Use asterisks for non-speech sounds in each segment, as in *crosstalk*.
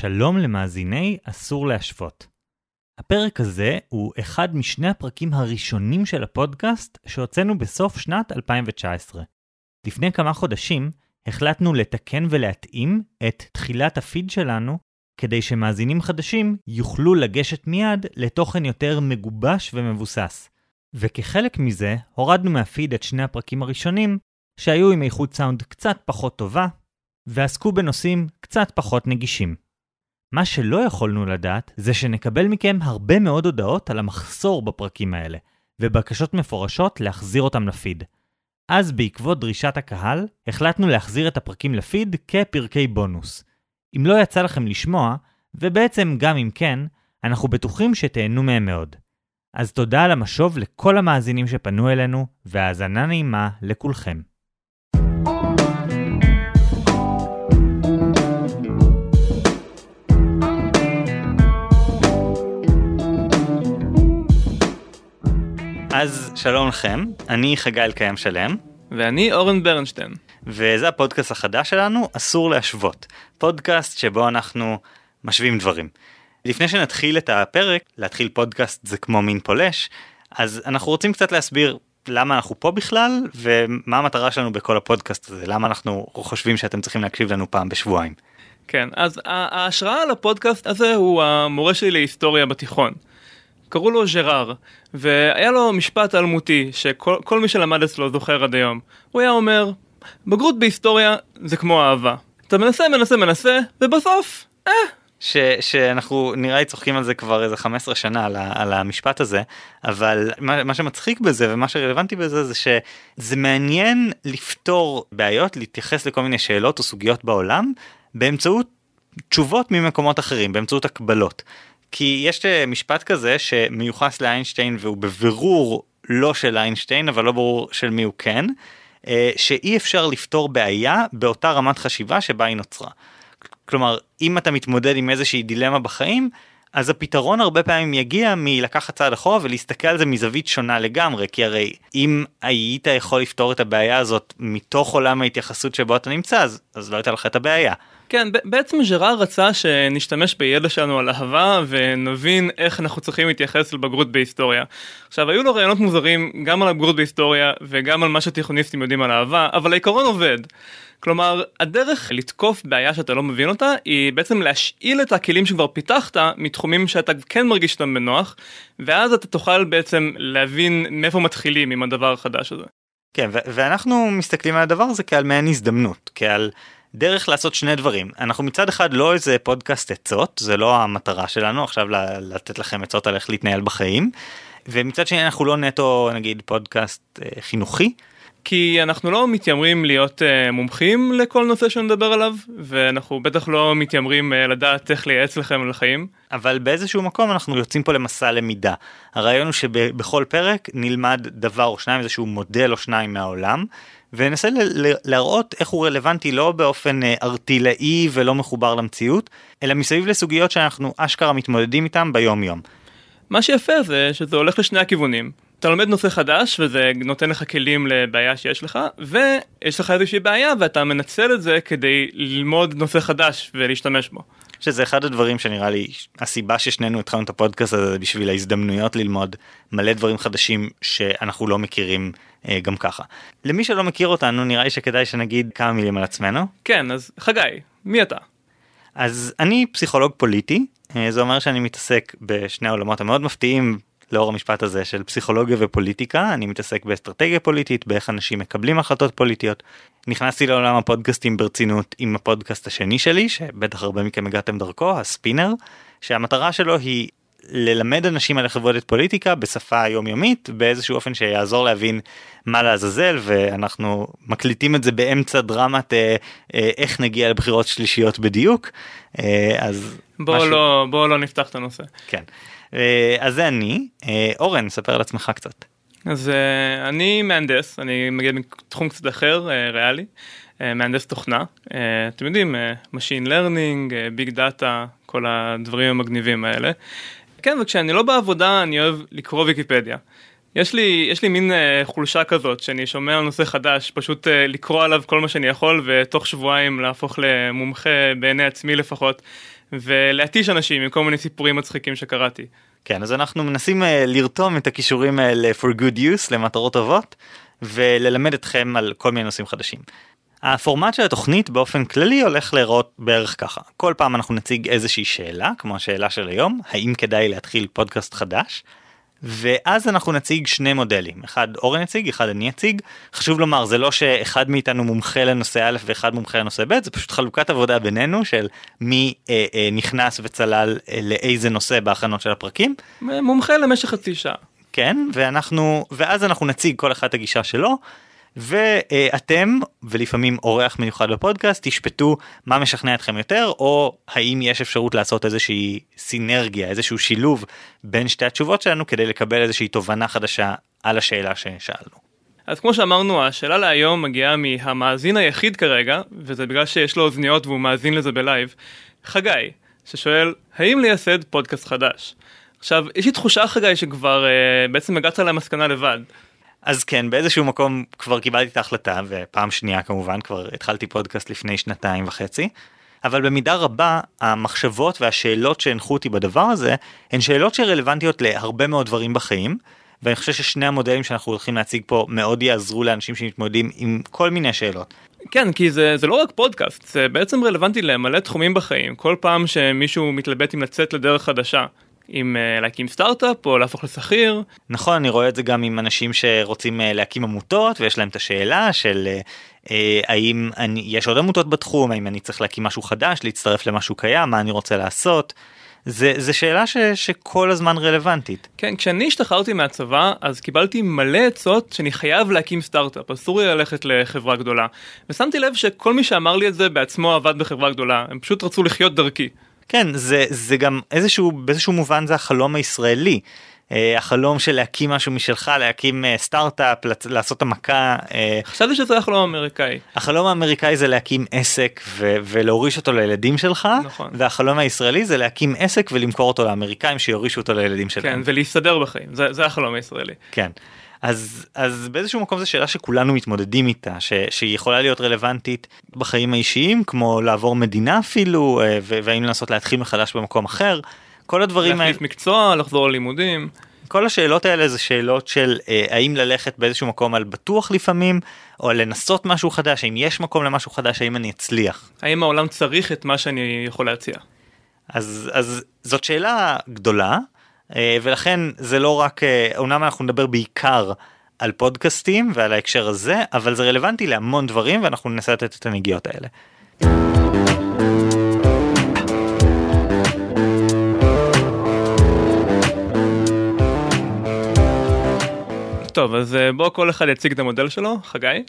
שלום למאזיני אסור להשוות. הפרק הזה הוא אחד משני הפרקים הראשונים של הפודקאסט שהוצאנו בסוף שנת 2019. לפני כמה חודשים החלטנו לתקן ולהתאים את תחילת הפיד שלנו כדי שמאזינים חדשים יוכלו לגשת מיד לתוכן יותר מגובש ומבוסס. וכחלק מזה, הורדנו מהפיד את שני הפרקים הראשונים, שהיו עם איכות סאונד קצת פחות טובה, ועסקו בנושאים קצת פחות נגישים. מה שלא יכולנו לדעת, זה שנקבל מכם הרבה מאוד הודעות על המחסור בפרקים האלה, ובקשות מפורשות להחזיר אותם לפיד. אז בעקבות דרישת הקהל, החלטנו להחזיר את הפרקים לפיד כפרקי בונוס. אם לא יצא לכם לשמוע, ובעצם גם אם כן, אנחנו בטוחים שתהנו מהם מאוד. אז תודה על המשוב לכל המאזינים שפנו אלינו, והאזנה נעימה לכולכם. אז שלום לכם, אני חגי אלקיים שלם. ואני אורן ברנשטיין. וזה הפודקאסט החדש שלנו, אסור להשוות. פודקאסט שבו אנחנו משווים דברים. לפני שנתחיל את הפרק, להתחיל פודקאסט זה כמו מין פולש, אז אנחנו רוצים קצת להסביר למה אנחנו פה בכלל, ומה המטרה שלנו בכל הפודקאסט הזה, למה אנחנו חושבים שאתם צריכים להקשיב לנו פעם בשבועיים. כן, אז ההשראה לפודקאסט הזה הוא המורה שלי להיסטוריה בתיכון. קראו לו ז'ראר, והיה לו משפט אלמותי שכל מי שלמד אצלו זוכר עד היום. הוא היה אומר, בגרות בהיסטוריה זה כמו אהבה. אתה מנסה, מנסה, מנסה, ובסוף, אה. ש, שאנחנו נראה לי צוחקים על זה כבר איזה 15 שנה על, ה, על המשפט הזה אבל מה, מה שמצחיק בזה ומה שרלוונטי בזה זה שזה מעניין לפתור בעיות להתייחס לכל מיני שאלות או סוגיות בעולם באמצעות תשובות ממקומות אחרים באמצעות הקבלות. כי יש אה, משפט כזה שמיוחס לאיינשטיין והוא בבירור לא של איינשטיין אבל לא ברור של מי הוא כן, אה, שאי אפשר לפתור בעיה באותה רמת חשיבה שבה היא נוצרה. כלומר אם אתה מתמודד עם איזושהי דילמה בחיים אז הפתרון הרבה פעמים יגיע מלקחת צעד אחורה ולהסתכל על זה מזווית שונה לגמרי כי הרי אם היית יכול לפתור את הבעיה הזאת מתוך עולם ההתייחסות שבו אתה נמצא אז, אז לא הייתה לך את הבעיה. כן, בעצם ז'רר רצה שנשתמש בידע שלנו על אהבה ונבין איך אנחנו צריכים להתייחס לבגרות בהיסטוריה. עכשיו, היו לו רעיונות מוזרים גם על הבגרות בהיסטוריה וגם על מה שתיכוניסטים יודעים על אהבה, אבל העיקרון עובד. כלומר, הדרך לתקוף בעיה שאתה לא מבין אותה, היא בעצם להשאיל את הכלים שכבר פיתחת מתחומים שאתה כן מרגיש אותם בנוח, ואז אתה תוכל בעצם להבין מאיפה מתחילים עם הדבר החדש הזה. כן, ואנחנו מסתכלים על הדבר הזה כעל מעין הזדמנות, כעל דרך לעשות שני דברים. אנחנו מצד אחד לא איזה פודקאסט עצות, זה לא המטרה שלנו עכשיו לתת לכם עצות על איך להתנהל בחיים, ומצד שני אנחנו לא נטו נגיד פודקאסט אה, חינוכי. כי אנחנו לא מתיימרים להיות uh, מומחים לכל נושא שנדבר עליו ואנחנו בטח לא מתיימרים uh, לדעת איך לייעץ לכם על החיים. אבל באיזשהו מקום אנחנו יוצאים פה למסע למידה. הרעיון הוא שבכל פרק נלמד דבר או שניים איזשהו מודל או שניים מהעולם וננסה להראות איך הוא רלוונטי לא באופן ארטילאי אה, ולא מחובר למציאות אלא מסביב לסוגיות שאנחנו אשכרה מתמודדים איתם ביום יום. מה שיפה זה שזה הולך לשני הכיוונים. אתה לומד נושא חדש וזה נותן לך כלים לבעיה שיש לך ויש לך איזושהי בעיה ואתה מנצל את זה כדי ללמוד נושא חדש ולהשתמש בו. שזה אחד הדברים שנראה לי הסיבה ששנינו התחלנו את הפודקאסט הזה בשביל ההזדמנויות ללמוד מלא דברים חדשים שאנחנו לא מכירים אה, גם ככה. למי שלא מכיר אותנו נראה לי שכדאי שנגיד כמה מילים על עצמנו. כן אז חגי מי אתה? אז אני פסיכולוג פוליטי אה, זה אומר שאני מתעסק בשני העולמות המאוד מפתיעים לאור המשפט הזה של פסיכולוגיה ופוליטיקה אני מתעסק באסטרטגיה פוליטית באיך אנשים מקבלים החלטות פוליטיות. נכנסתי לעולם הפודקאסטים ברצינות עם הפודקאסט השני שלי שבטח הרבה מכם הגעתם דרכו הספינר שהמטרה שלו היא ללמד אנשים על איך עובדת פוליטיקה בשפה היומיומית באיזשהו אופן שיעזור להבין מה לעזאזל ואנחנו מקליטים את זה באמצע דרמת אה, אה, איך נגיע לבחירות שלישיות בדיוק. אה, אז בוא משהו... לא בוא לא נפתח את הנושא. כן אז זה אני אה, אורן ספר על עצמך קצת. אז אה, אני מהנדס אני מגיע מתחום קצת אחר ריאלי מהנדס תוכנה אתם יודעים Machine Learning ביג דאטה כל הדברים המגניבים האלה. כן וכשאני לא בעבודה אני אוהב לקרוא ויקיפדיה. יש לי, יש לי מין uh, חולשה כזאת שאני שומע על נושא חדש, פשוט uh, לקרוא עליו כל מה שאני יכול ותוך שבועיים להפוך למומחה בעיני עצמי לפחות, ולהתיש אנשים עם כל מיני סיפורים מצחיקים שקראתי. כן, אז אנחנו מנסים uh, לרתום את הכישורים האלה for good use למטרות טובות, וללמד אתכם על כל מיני נושאים חדשים. הפורמט של התוכנית באופן כללי הולך להיראות בערך ככה. כל פעם אנחנו נציג איזושהי שאלה, כמו השאלה של היום, האם כדאי להתחיל פודקאסט חדש? ואז אנחנו נציג שני מודלים, אחד אורן יציג, אחד אני אציג. חשוב לומר, זה לא שאחד מאיתנו מומחה לנושא א' ואחד מומחה לנושא ב', זה פשוט חלוקת עבודה בינינו של מי אה, אה, נכנס וצלל אה, לאיזה נושא בהכנות של הפרקים. מומחה למשך חצי שעה. כן, ואנחנו, ואז אנחנו נציג כל אחד הגישה שלו. ואתם ולפעמים אורח מיוחד בפודקאסט תשפטו מה משכנע אתכם יותר או האם יש אפשרות לעשות איזושהי סינרגיה איזשהו שילוב בין שתי התשובות שלנו כדי לקבל איזושהי תובנה חדשה על השאלה ששאלנו. אז כמו שאמרנו השאלה להיום מגיעה מהמאזין היחיד כרגע וזה בגלל שיש לו אוזניות והוא מאזין לזה בלייב חגי ששואל האם לייסד פודקאסט חדש. עכשיו יש לי תחושה חגי שכבר אה, בעצם הגעת למסקנה לבד. אז כן באיזשהו מקום כבר קיבלתי את ההחלטה ופעם שנייה כמובן כבר התחלתי פודקאסט לפני שנתיים וחצי. אבל במידה רבה המחשבות והשאלות שהנחו אותי בדבר הזה הן שאלות שרלוונטיות להרבה מאוד דברים בחיים. ואני חושב ששני המודלים שאנחנו הולכים להציג פה מאוד יעזרו לאנשים שמתמודדים עם כל מיני שאלות. כן כי זה זה לא רק פודקאסט זה בעצם רלוונטי למלא תחומים בחיים כל פעם שמישהו מתלבט אם לצאת לדרך חדשה עם אה, להקים סטארט-אפ או להפוך לשכיר. נכון אני רואה את זה גם עם אנשים שרוצים אה, להקים עמותות ויש להם את השאלה של אה, האם אני, יש עוד עמותות בתחום האם אני צריך להקים משהו חדש להצטרף למשהו קיים מה אני רוצה לעשות. זה, זה שאלה ש, שכל הזמן רלוונטית. כן, כשאני השתחררתי מהצבא אז קיבלתי מלא עצות שאני חייב להקים סטארט-אפ, אסור לי ללכת לחברה גדולה. ושמתי לב שכל מי שאמר לי את זה בעצמו עבד בחברה גדולה, הם פשוט רצו לחיות דרכי. כן זה זה גם איזשהו באיזשהו מובן זה החלום הישראלי. Uh, החלום של להקים משהו משלך להקים uh, סטארט-אפ לעשות המכה. חשבתי שזה החלום האמריקאי. החלום האמריקאי זה להקים עסק ו- ולהוריש אותו לילדים שלך נכון. והחלום הישראלי זה להקים עסק ולמכור אותו לאמריקאים שיורישו אותו לילדים שלהם. כן ולהסתדר בחיים זה, זה החלום הישראלי. כן. אז אז באיזשהו מקום זו שאלה שכולנו מתמודדים איתה ש, שהיא יכולה להיות רלוונטית בחיים האישיים כמו לעבור מדינה אפילו אה, והאם לנסות להתחיל מחדש במקום אחר כל הדברים האלה. מקצוע לחזור ללימודים. כל השאלות האלה זה שאלות של אה, האם ללכת באיזשהו מקום על בטוח לפעמים או לנסות משהו חדש האם יש מקום למשהו חדש האם אני אצליח. האם העולם צריך את מה שאני יכול להציע. אז אז זאת שאלה גדולה. אה, ולכן זה לא רק, אומנם אה, אנחנו נדבר בעיקר על פודקאסטים ועל ההקשר הזה, אבל זה רלוונטי להמון דברים ואנחנו ננסה לתת את הנגיעות האלה. טוב אז אה, בוא כל אחד יציג את המודל שלו חגי.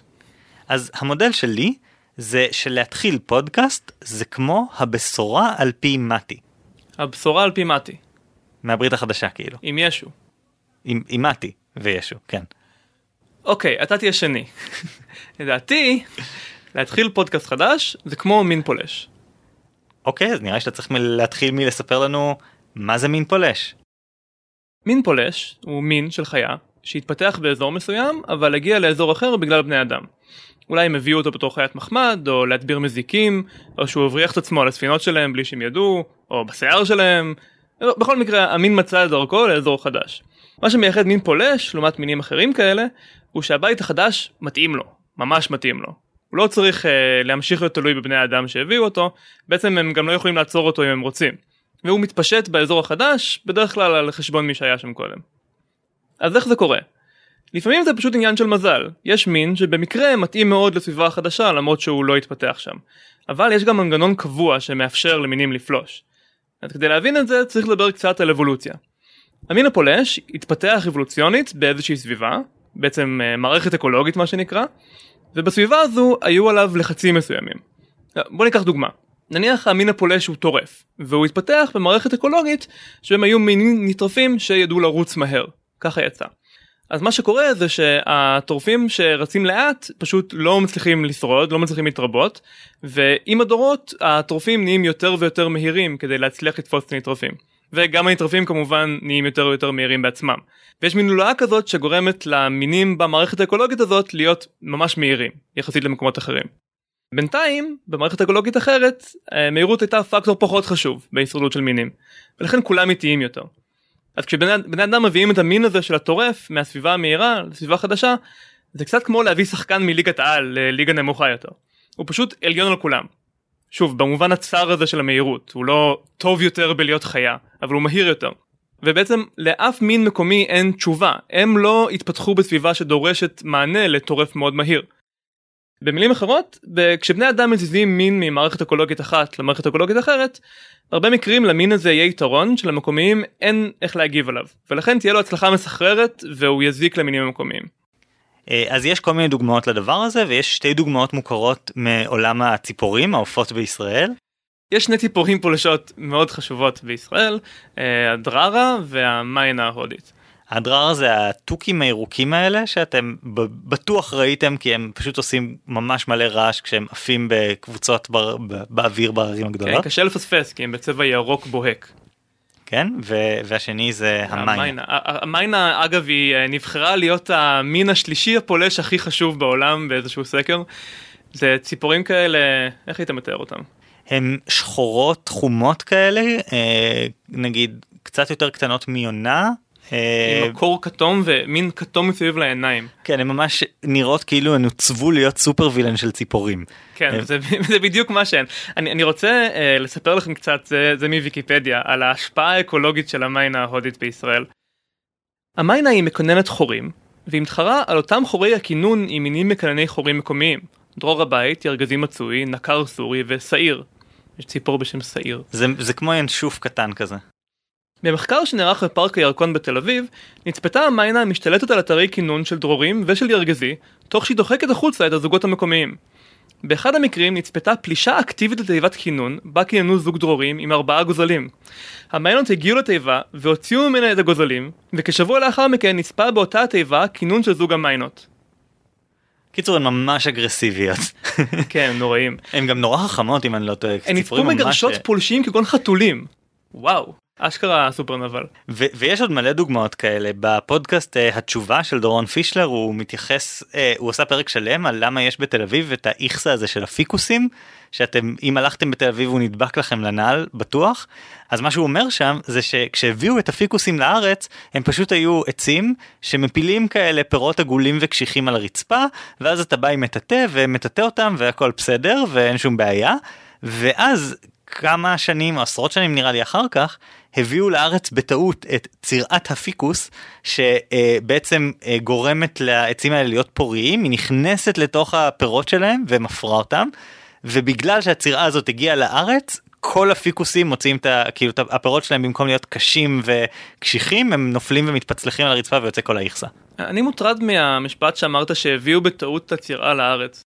אז המודל שלי זה שלהתחיל פודקאסט זה כמו הבשורה על פי מתי. הבשורה על פי מתי. מהברית החדשה כאילו. עם ישו. עם, עם מתי וישו, כן. אוקיי, אתה תהיה שני. *laughs* לדעתי, להתחיל פודקאסט חדש זה כמו מין פולש. אוקיי, אז נראה שאתה צריך להתחיל מלספר לנו מה זה מין פולש. מין פולש הוא מין של חיה שהתפתח באזור מסוים אבל הגיע לאזור אחר בגלל בני אדם. אולי הם הביאו אותו בתור חיית מחמד או להדביר מזיקים או שהוא הבריח את עצמו על הספינות שלהם בלי שהם ידעו או בשיער שלהם בכל מקרה המין מצא את דרכו לאזור חדש. מה שמייחד מין פולש לעומת מינים אחרים כאלה הוא שהבית החדש מתאים לו, ממש מתאים לו. הוא לא צריך uh, להמשיך להיות תלוי בבני האדם שהביאו אותו, בעצם הם גם לא יכולים לעצור אותו אם הם רוצים. והוא מתפשט באזור החדש בדרך כלל על חשבון מי שהיה שם קודם. אז איך זה קורה? לפעמים זה פשוט עניין של מזל, יש מין שבמקרה מתאים מאוד לסביבה החדשה למרות שהוא לא התפתח שם. אבל יש גם מנגנון קבוע שמאפשר למינים לפלוש. אז כדי להבין את זה צריך לדבר קצת על אבולוציה. המין הפולש התפתח אבולוציונית באיזושהי סביבה, בעצם אה, מערכת אקולוגית מה שנקרא, ובסביבה הזו היו עליו לחצים מסוימים. אה, בוא ניקח דוגמה. נניח המין הפולש הוא טורף, והוא התפתח במערכת אקולוגית שהם היו מינים נטרפים שידעו לרוץ מהר. ככה יצא. אז מה שקורה זה שהטורפים שרצים לאט פשוט לא מצליחים לשרוד, לא מצליחים להתרבות, ועם הדורות הטורפים נהיים יותר ויותר מהירים כדי להצליח לתפוס את הנטרפים. וגם הנטרפים כמובן נהיים יותר ויותר מהירים בעצמם. ויש מין לולאה כזאת שגורמת למינים במערכת האקולוגית הזאת להיות ממש מהירים, יחסית למקומות אחרים. בינתיים, במערכת אקולוגית אחרת, אה, מהירות הייתה פקטור פחות חשוב בהישרדות של מינים, ולכן כולם איטיים יותר. אז כשבני אדם מביאים את המין הזה של הטורף מהסביבה המהירה לסביבה חדשה, זה קצת כמו להביא שחקן מליגת העל לליגה נמוכה יותר. הוא פשוט עליון על כולם. שוב, במובן הצר הזה של המהירות, הוא לא טוב יותר בלהיות חיה, אבל הוא מהיר יותר. ובעצם לאף מין מקומי אין תשובה, הם לא התפתחו בסביבה שדורשת מענה לטורף מאוד מהיר. במילים אחרות, כשבני אדם מזיזים מין ממערכת אקולוגית אחת למערכת אקולוגית אחרת, בהרבה מקרים למין הזה יהיה יתרון שלמקומיים אין איך להגיב עליו, ולכן תהיה לו הצלחה מסחררת והוא יזיק למינים המקומיים. אה, אז יש כל מיני דוגמאות לדבר הזה ויש שתי דוגמאות מוכרות מעולם הציפורים העופות בישראל. יש שני ציפורים פולשות מאוד חשובות בישראל, אה, הדררה והמיינה ההודית. הדררה זה התוכים הירוקים האלה שאתם בטוח ראיתם כי הם פשוט עושים ממש מלא רעש כשהם עפים בקבוצות בר, באוויר בערים הגדולות. כן, קשה לפספס כי הם בצבע ירוק בוהק. כן, ו- והשני זה המיינה. המיינה אגב היא אה, נבחרה להיות המין השלישי הפולש הכי חשוב בעולם באיזשהו סקר. זה ציפורים כאלה, איך היית מתאר אותם? הן שחורות חומות כאלה, אה, נגיד קצת יותר קטנות מיונה, עם מקור אה, כתום ומין כתום מסביב לעיניים. כן, הן ממש נראות כאילו הן הוצבו להיות סופר וילן של ציפורים. כן, זה, *laughs* זה בדיוק מה שהן. אני, אני רוצה uh, לספר לכם קצת, זה, זה מוויקיפדיה, על ההשפעה האקולוגית של המיינה ההודית בישראל. המיינה היא מקוננת חורים, והיא מתחרה על אותם חורי הכינון עם מינים מקנני חורים מקומיים. דרור הבית, ירגזי מצוי, נקר סורי ושעיר. יש ציפור בשם שעיר. זה, זה כמו ינשוף קטן כזה. במחקר שנערך בפארק הירקון בתל אביב, נצפתה המיינה המשתלטת על אתרי כינון של דרורים ושל ירגזי, תוך שהיא דוחקת החוצה את הזוגות המקומיים. באחד המקרים נצפתה פלישה אקטיבית לתיבת כינון, בה כיננו זוג דרורים עם ארבעה גוזלים. המיינות הגיעו לתיבה והוציאו ממנה את הגוזלים, וכשבוע לאחר מכן נצפה באותה התיבה כינון של זוג המיינות. קיצור הן ממש אגרסיביות. כן, נוראים. הן גם נורא חכמות אם אני לא טועה. הן נצפו מגרשות פולשים כגון חתולים. וואו. אשכרה סופר נבל. ויש עוד מלא דוגמאות כאלה בפודקאסט uh, התשובה של דורון פישלר הוא מתייחס uh, הוא עושה פרק שלם על למה יש בתל אביב את האיכסה הזה של הפיקוסים שאתם אם הלכתם בתל אביב הוא נדבק לכם לנעל בטוח אז מה שהוא אומר שם זה שכשהביאו את הפיקוסים לארץ הם פשוט היו עצים שמפילים כאלה פירות עגולים וקשיחים על הרצפה ואז אתה בא עם מטאטא ומטאטא אותם והכל בסדר ואין שום בעיה. ואז כמה שנים עשרות שנים נראה לי אחר כך הביאו לארץ בטעות את צירת הפיקוס שבעצם אה, גורמת לעצים האלה להיות פוריים היא נכנסת לתוך הפירות שלהם ומפרה אותם ובגלל שהצירה הזאת הגיעה לארץ כל הפיקוסים מוצאים את ה... כאילו את הפירות שלהם במקום להיות קשים וקשיחים הם נופלים ומתפצלחים על הרצפה ויוצא כל האיכסה. אני מוטרד מהמשפט שאמרת שהביאו בטעות את הצירה לארץ.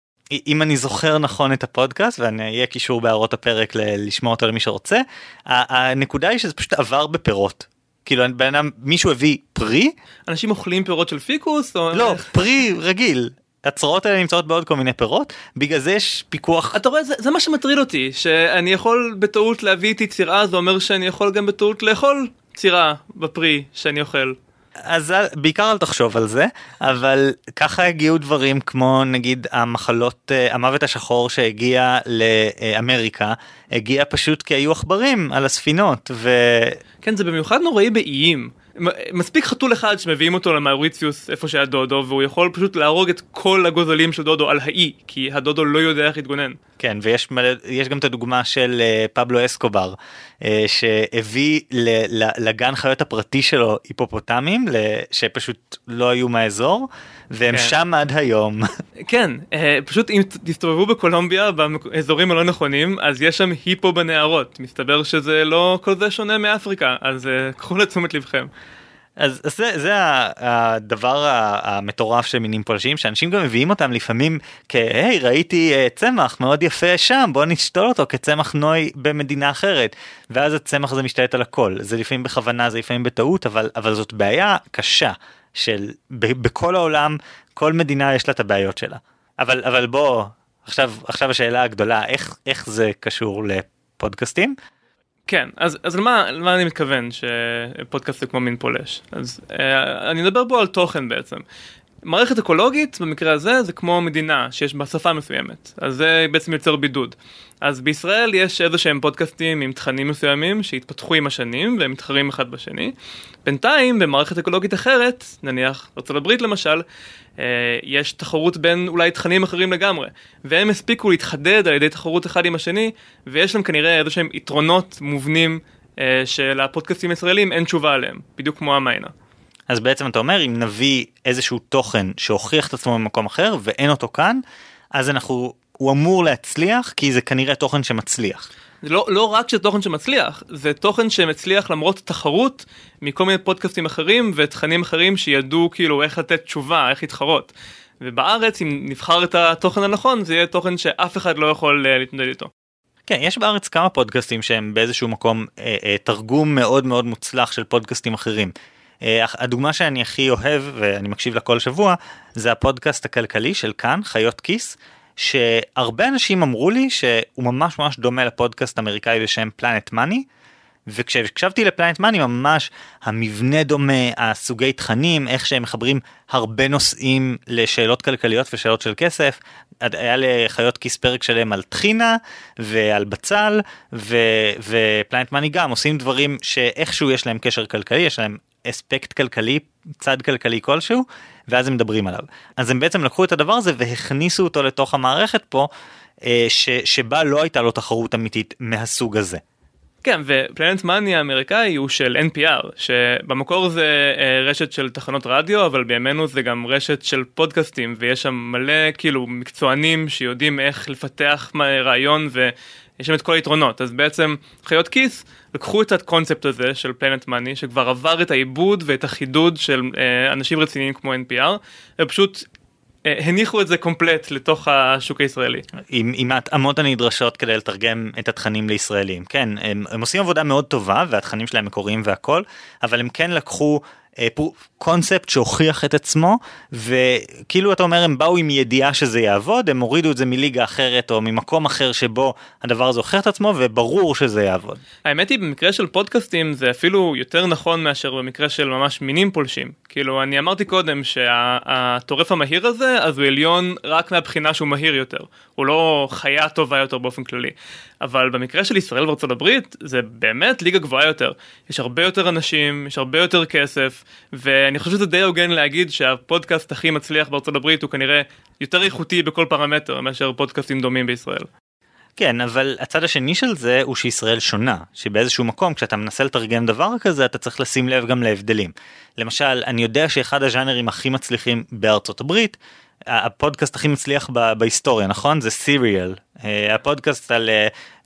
אם אני זוכר נכון את הפודקאסט ואני אהיה קישור בהערות הפרק לשמוע אותו למי שרוצה הנקודה היא שזה פשוט עבר בפירות. כאילו בן אדם מישהו הביא פרי אנשים אוכלים פירות של פיקוס או לא פרי רגיל הצרות האלה נמצאות בעוד כל מיני פירות בגלל זה יש פיקוח אתה רואה זה, זה מה שמטריד אותי שאני יכול בטעות להביא איתי צירה זה אומר שאני יכול גם בטעות לאכול צירה בפרי שאני אוכל. אז בעיקר אל תחשוב על זה אבל ככה הגיעו דברים כמו נגיד המחלות אה, המוות השחור שהגיע לאמריקה הגיע פשוט כי היו עכברים על הספינות ו... כן זה במיוחד נוראי באיים. מספיק חתול אחד שמביאים אותו למאוריציוס איפה שהיה דודו והוא יכול פשוט להרוג את כל הגוזלים של דודו על האי כי הדודו לא יודע איך להתגונן. כן ויש יש גם את הדוגמה של uh, פבלו אסקובר uh, שהביא לגן חיות הפרטי שלו היפופוטמים שפשוט לא היו מהאזור והם כן. שם עד היום. *laughs* כן uh, פשוט אם תסתובבו בקולומביה באזורים הלא נכונים אז יש שם היפו בנהרות מסתבר שזה לא כל זה שונה מאפריקה אז קחו לתשומת לבכם. אז, אז זה, זה הדבר המטורף של מינים פולשים שאנשים גם מביאים אותם לפעמים כהי ראיתי אה, צמח מאוד יפה שם בוא נשתול אותו כצמח נוי במדינה אחרת. ואז הצמח הזה משתלט על הכל. זה לפעמים בכוונה זה לפעמים בטעות אבל אבל זאת בעיה קשה של ב, בכל העולם כל מדינה יש לה את הבעיות שלה. אבל אבל בוא עכשיו עכשיו השאלה הגדולה איך איך זה קשור לפודקאסטים. כן, אז, אז למה, למה אני מתכוון שפודקאסט זה כמו מין פולש? אז אה, אני מדבר פה על תוכן בעצם. מערכת אקולוגית במקרה הזה זה כמו מדינה שיש בה שפה מסוימת, אז זה בעצם יוצר בידוד. אז בישראל יש איזה שהם פודקאסטים עם תכנים מסוימים שהתפתחו עם השנים והם מתחרים אחד בשני. בינתיים במערכת אקולוגית אחרת, נניח ארה"ב למשל, אה, יש תחרות בין אולי תכנים אחרים לגמרי, והם הספיקו להתחדד על ידי תחרות אחד עם השני, ויש להם כנראה איזה שהם יתרונות מובנים אה, שלפודקאסטים הישראלים אין תשובה עליהם, בדיוק כמו המיינה. אז בעצם אתה אומר אם נביא איזשהו תוכן שהוכיח את עצמו במקום אחר ואין אותו כאן, אז אנחנו, הוא אמור להצליח כי זה כנראה תוכן שמצליח. זה לא, לא רק שזה תוכן שמצליח, זה תוכן שמצליח למרות תחרות מכל מיני פודקאסטים אחרים ותכנים אחרים שידעו כאילו איך לתת תשובה, איך להתחרות. ובארץ אם נבחר את התוכן הנכון זה יהיה תוכן שאף אחד לא יכול uh, להתמודד איתו. כן, יש בארץ כמה פודקאסטים שהם באיזשהו מקום אה, אה, תרגום מאוד מאוד מוצלח של פודקאסטים אחרים. אה, הדוגמה שאני הכי אוהב ואני מקשיב לה כל שבוע זה הפודקאסט הכלכלי של כאן חיות כיס שהרבה אנשים אמרו לי שהוא ממש ממש דומה לפודקאסט אמריקאי בשם פלנט מאני. וכשהקשבתי לפלנט מאני ממש המבנה דומה, הסוגי תכנים, איך שהם מחברים הרבה נושאים לשאלות כלכליות ושאלות של כסף. היה לחיות כיס פרק שלם על טחינה ועל בצל ו, ופלנט מאני גם עושים דברים שאיכשהו יש להם קשר כלכלי, יש להם אספקט כלכלי, צד כלכלי כלשהו, ואז הם מדברים עליו. אז הם בעצם לקחו את הדבר הזה והכניסו אותו לתוך המערכת פה, אה, ש, שבה לא הייתה לו תחרות אמיתית מהסוג הזה. כן, ופלנט מאני האמריקאי הוא של NPR, שבמקור זה אה, רשת של תחנות רדיו, אבל בימינו זה גם רשת של פודקאסטים, ויש שם מלא כאילו מקצוענים שיודעים איך לפתח רעיון ויש שם את כל היתרונות. אז בעצם חיות כיס לקחו את הקונספט הזה של פלנט מאני, שכבר עבר את העיבוד ואת החידוד של אה, אנשים רציניים כמו NPR, ופשוט אה, הניחו את זה קומפלט לתוך השוק הישראלי. עם, עם ההתאמות הנדרשות כדי לתרגם את התכנים לישראלים. כן, הם, הם עושים עבודה מאוד טובה והתכנים שלהם מקוריים והכל, אבל הם כן לקחו אה, קונספט שהוכיח את עצמו וכאילו אתה אומר הם באו עם ידיעה שזה יעבוד הם הורידו את זה מליגה אחרת או ממקום אחר שבו הדבר הזה הוכיח את עצמו וברור שזה יעבוד. האמת היא במקרה של פודקאסטים זה אפילו יותר נכון מאשר במקרה של ממש מינים פולשים. כאילו אני אמרתי קודם שהטורף המהיר הזה אז הוא עליון רק מהבחינה שהוא מהיר יותר. הוא לא חיה טובה יותר באופן כללי. אבל במקרה של ישראל וארצות הברית זה באמת ליגה גבוהה יותר. יש הרבה יותר אנשים יש הרבה יותר כסף ואני חושב שזה די הוגן להגיד שהפודקאסט הכי מצליח בארצות הברית הוא כנראה יותר איכותי בכל פרמטר מאשר פודקאסטים דומים בישראל. כן אבל הצד השני של זה הוא שישראל שונה שבאיזשהו מקום כשאתה מנסה לתרגם דבר כזה אתה צריך לשים לב גם להבדלים. למשל אני יודע שאחד הז'אנרים הכי מצליחים בארצות הברית הפודקאסט הכי מצליח בהיסטוריה נכון זה סיריאל אה, הפודקאסט על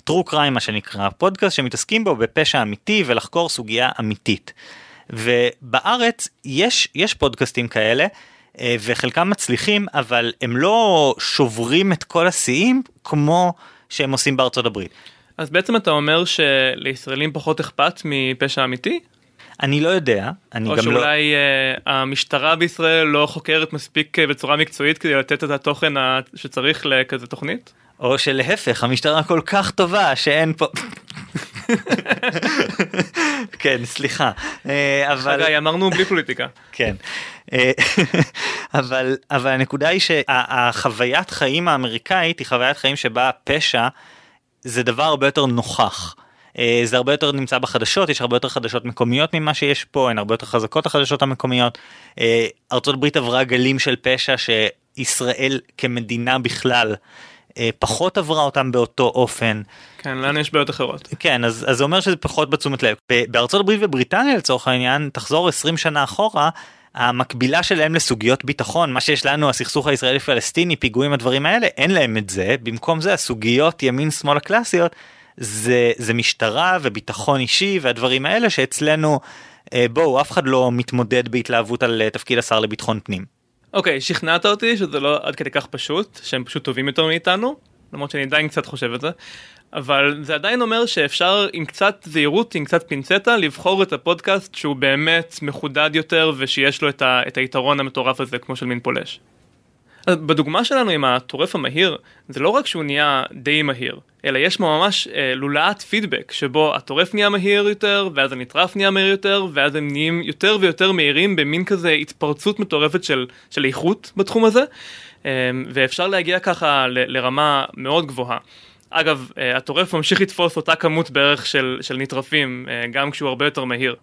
טרו uh, קריים מה שנקרא פודקאסט שמתעסקים בו בפשע אמיתי ולחקור סוגיה אמיתית. ובארץ יש יש פודקאסטים כאלה אה, וחלקם מצליחים אבל הם לא שוברים את כל השיאים כמו שהם עושים בארצות הברית. אז בעצם אתה אומר שלישראלים פחות אכפת מפשע אמיתי? אני לא יודע, אני גם לא... או שאולי uh, המשטרה בישראל לא חוקרת מספיק uh, בצורה מקצועית כדי לתת את התוכן שצריך לכזה תוכנית? או שלהפך, המשטרה כל כך טובה שאין פה... כן, סליחה. אה, אבל... חגי, אמרנו בלי פוליטיקה. כן. אבל, אבל הנקודה היא שהחוויית חיים האמריקאית היא חוויית חיים שבה פשע זה דבר הרבה יותר נוכח. אה, זה הרבה יותר נמצא בחדשות, יש הרבה יותר חדשות מקומיות ממה שיש פה, הן הרבה יותר חזקות החדשות המקומיות. אה, ארה"ב עברה גלים של פשע שישראל כמדינה בכלל אה, פחות עברה אותם באותו אופן. כן, לנו יש בעיות אחרות. כן, אז, אז זה אומר שזה פחות בתשומת לב. בארצות הברית ובריטניה לצורך העניין, תחזור 20 שנה אחורה, המקבילה שלהם לסוגיות ביטחון, מה שיש לנו, הסכסוך הישראלי פלסטיני, פיגועים, הדברים האלה, אין להם את זה. במקום זה, הסוגיות ימין שמאל הקלאסיות, זה, זה משטרה וביטחון אישי והדברים האלה שאצלנו, אה, בואו, אף אחד לא מתמודד בהתלהבות על אה, תפקיד השר לביטחון פנים. אוקיי, okay, שכנעת אותי שזה לא עד כדי כך פשוט, שהם פשוט טובים יותר מאיתנו, למרות שאני עדיין קצת חושב את זה, אבל זה עדיין אומר שאפשר עם קצת זהירות, עם קצת פינצטה, לבחור את הפודקאסט שהוא באמת מחודד יותר ושיש לו את, ה, את היתרון המטורף הזה כמו של מין פולש. בדוגמה שלנו עם הטורף המהיר, זה לא רק שהוא נהיה די מהיר, אלא יש ממש אה, לולאת פידבק שבו הטורף נהיה מהיר יותר, ואז הנטרף נהיה מהיר יותר, ואז הם נהיים יותר ויותר מהירים במין כזה התפרצות מטורפת של, של איכות בתחום הזה, אה, ואפשר להגיע ככה ל, לרמה מאוד גבוהה. אגב, אה, הטורף ממשיך לתפוס אותה כמות בערך של, של נטרפים, אה, גם כשהוא הרבה יותר מהיר.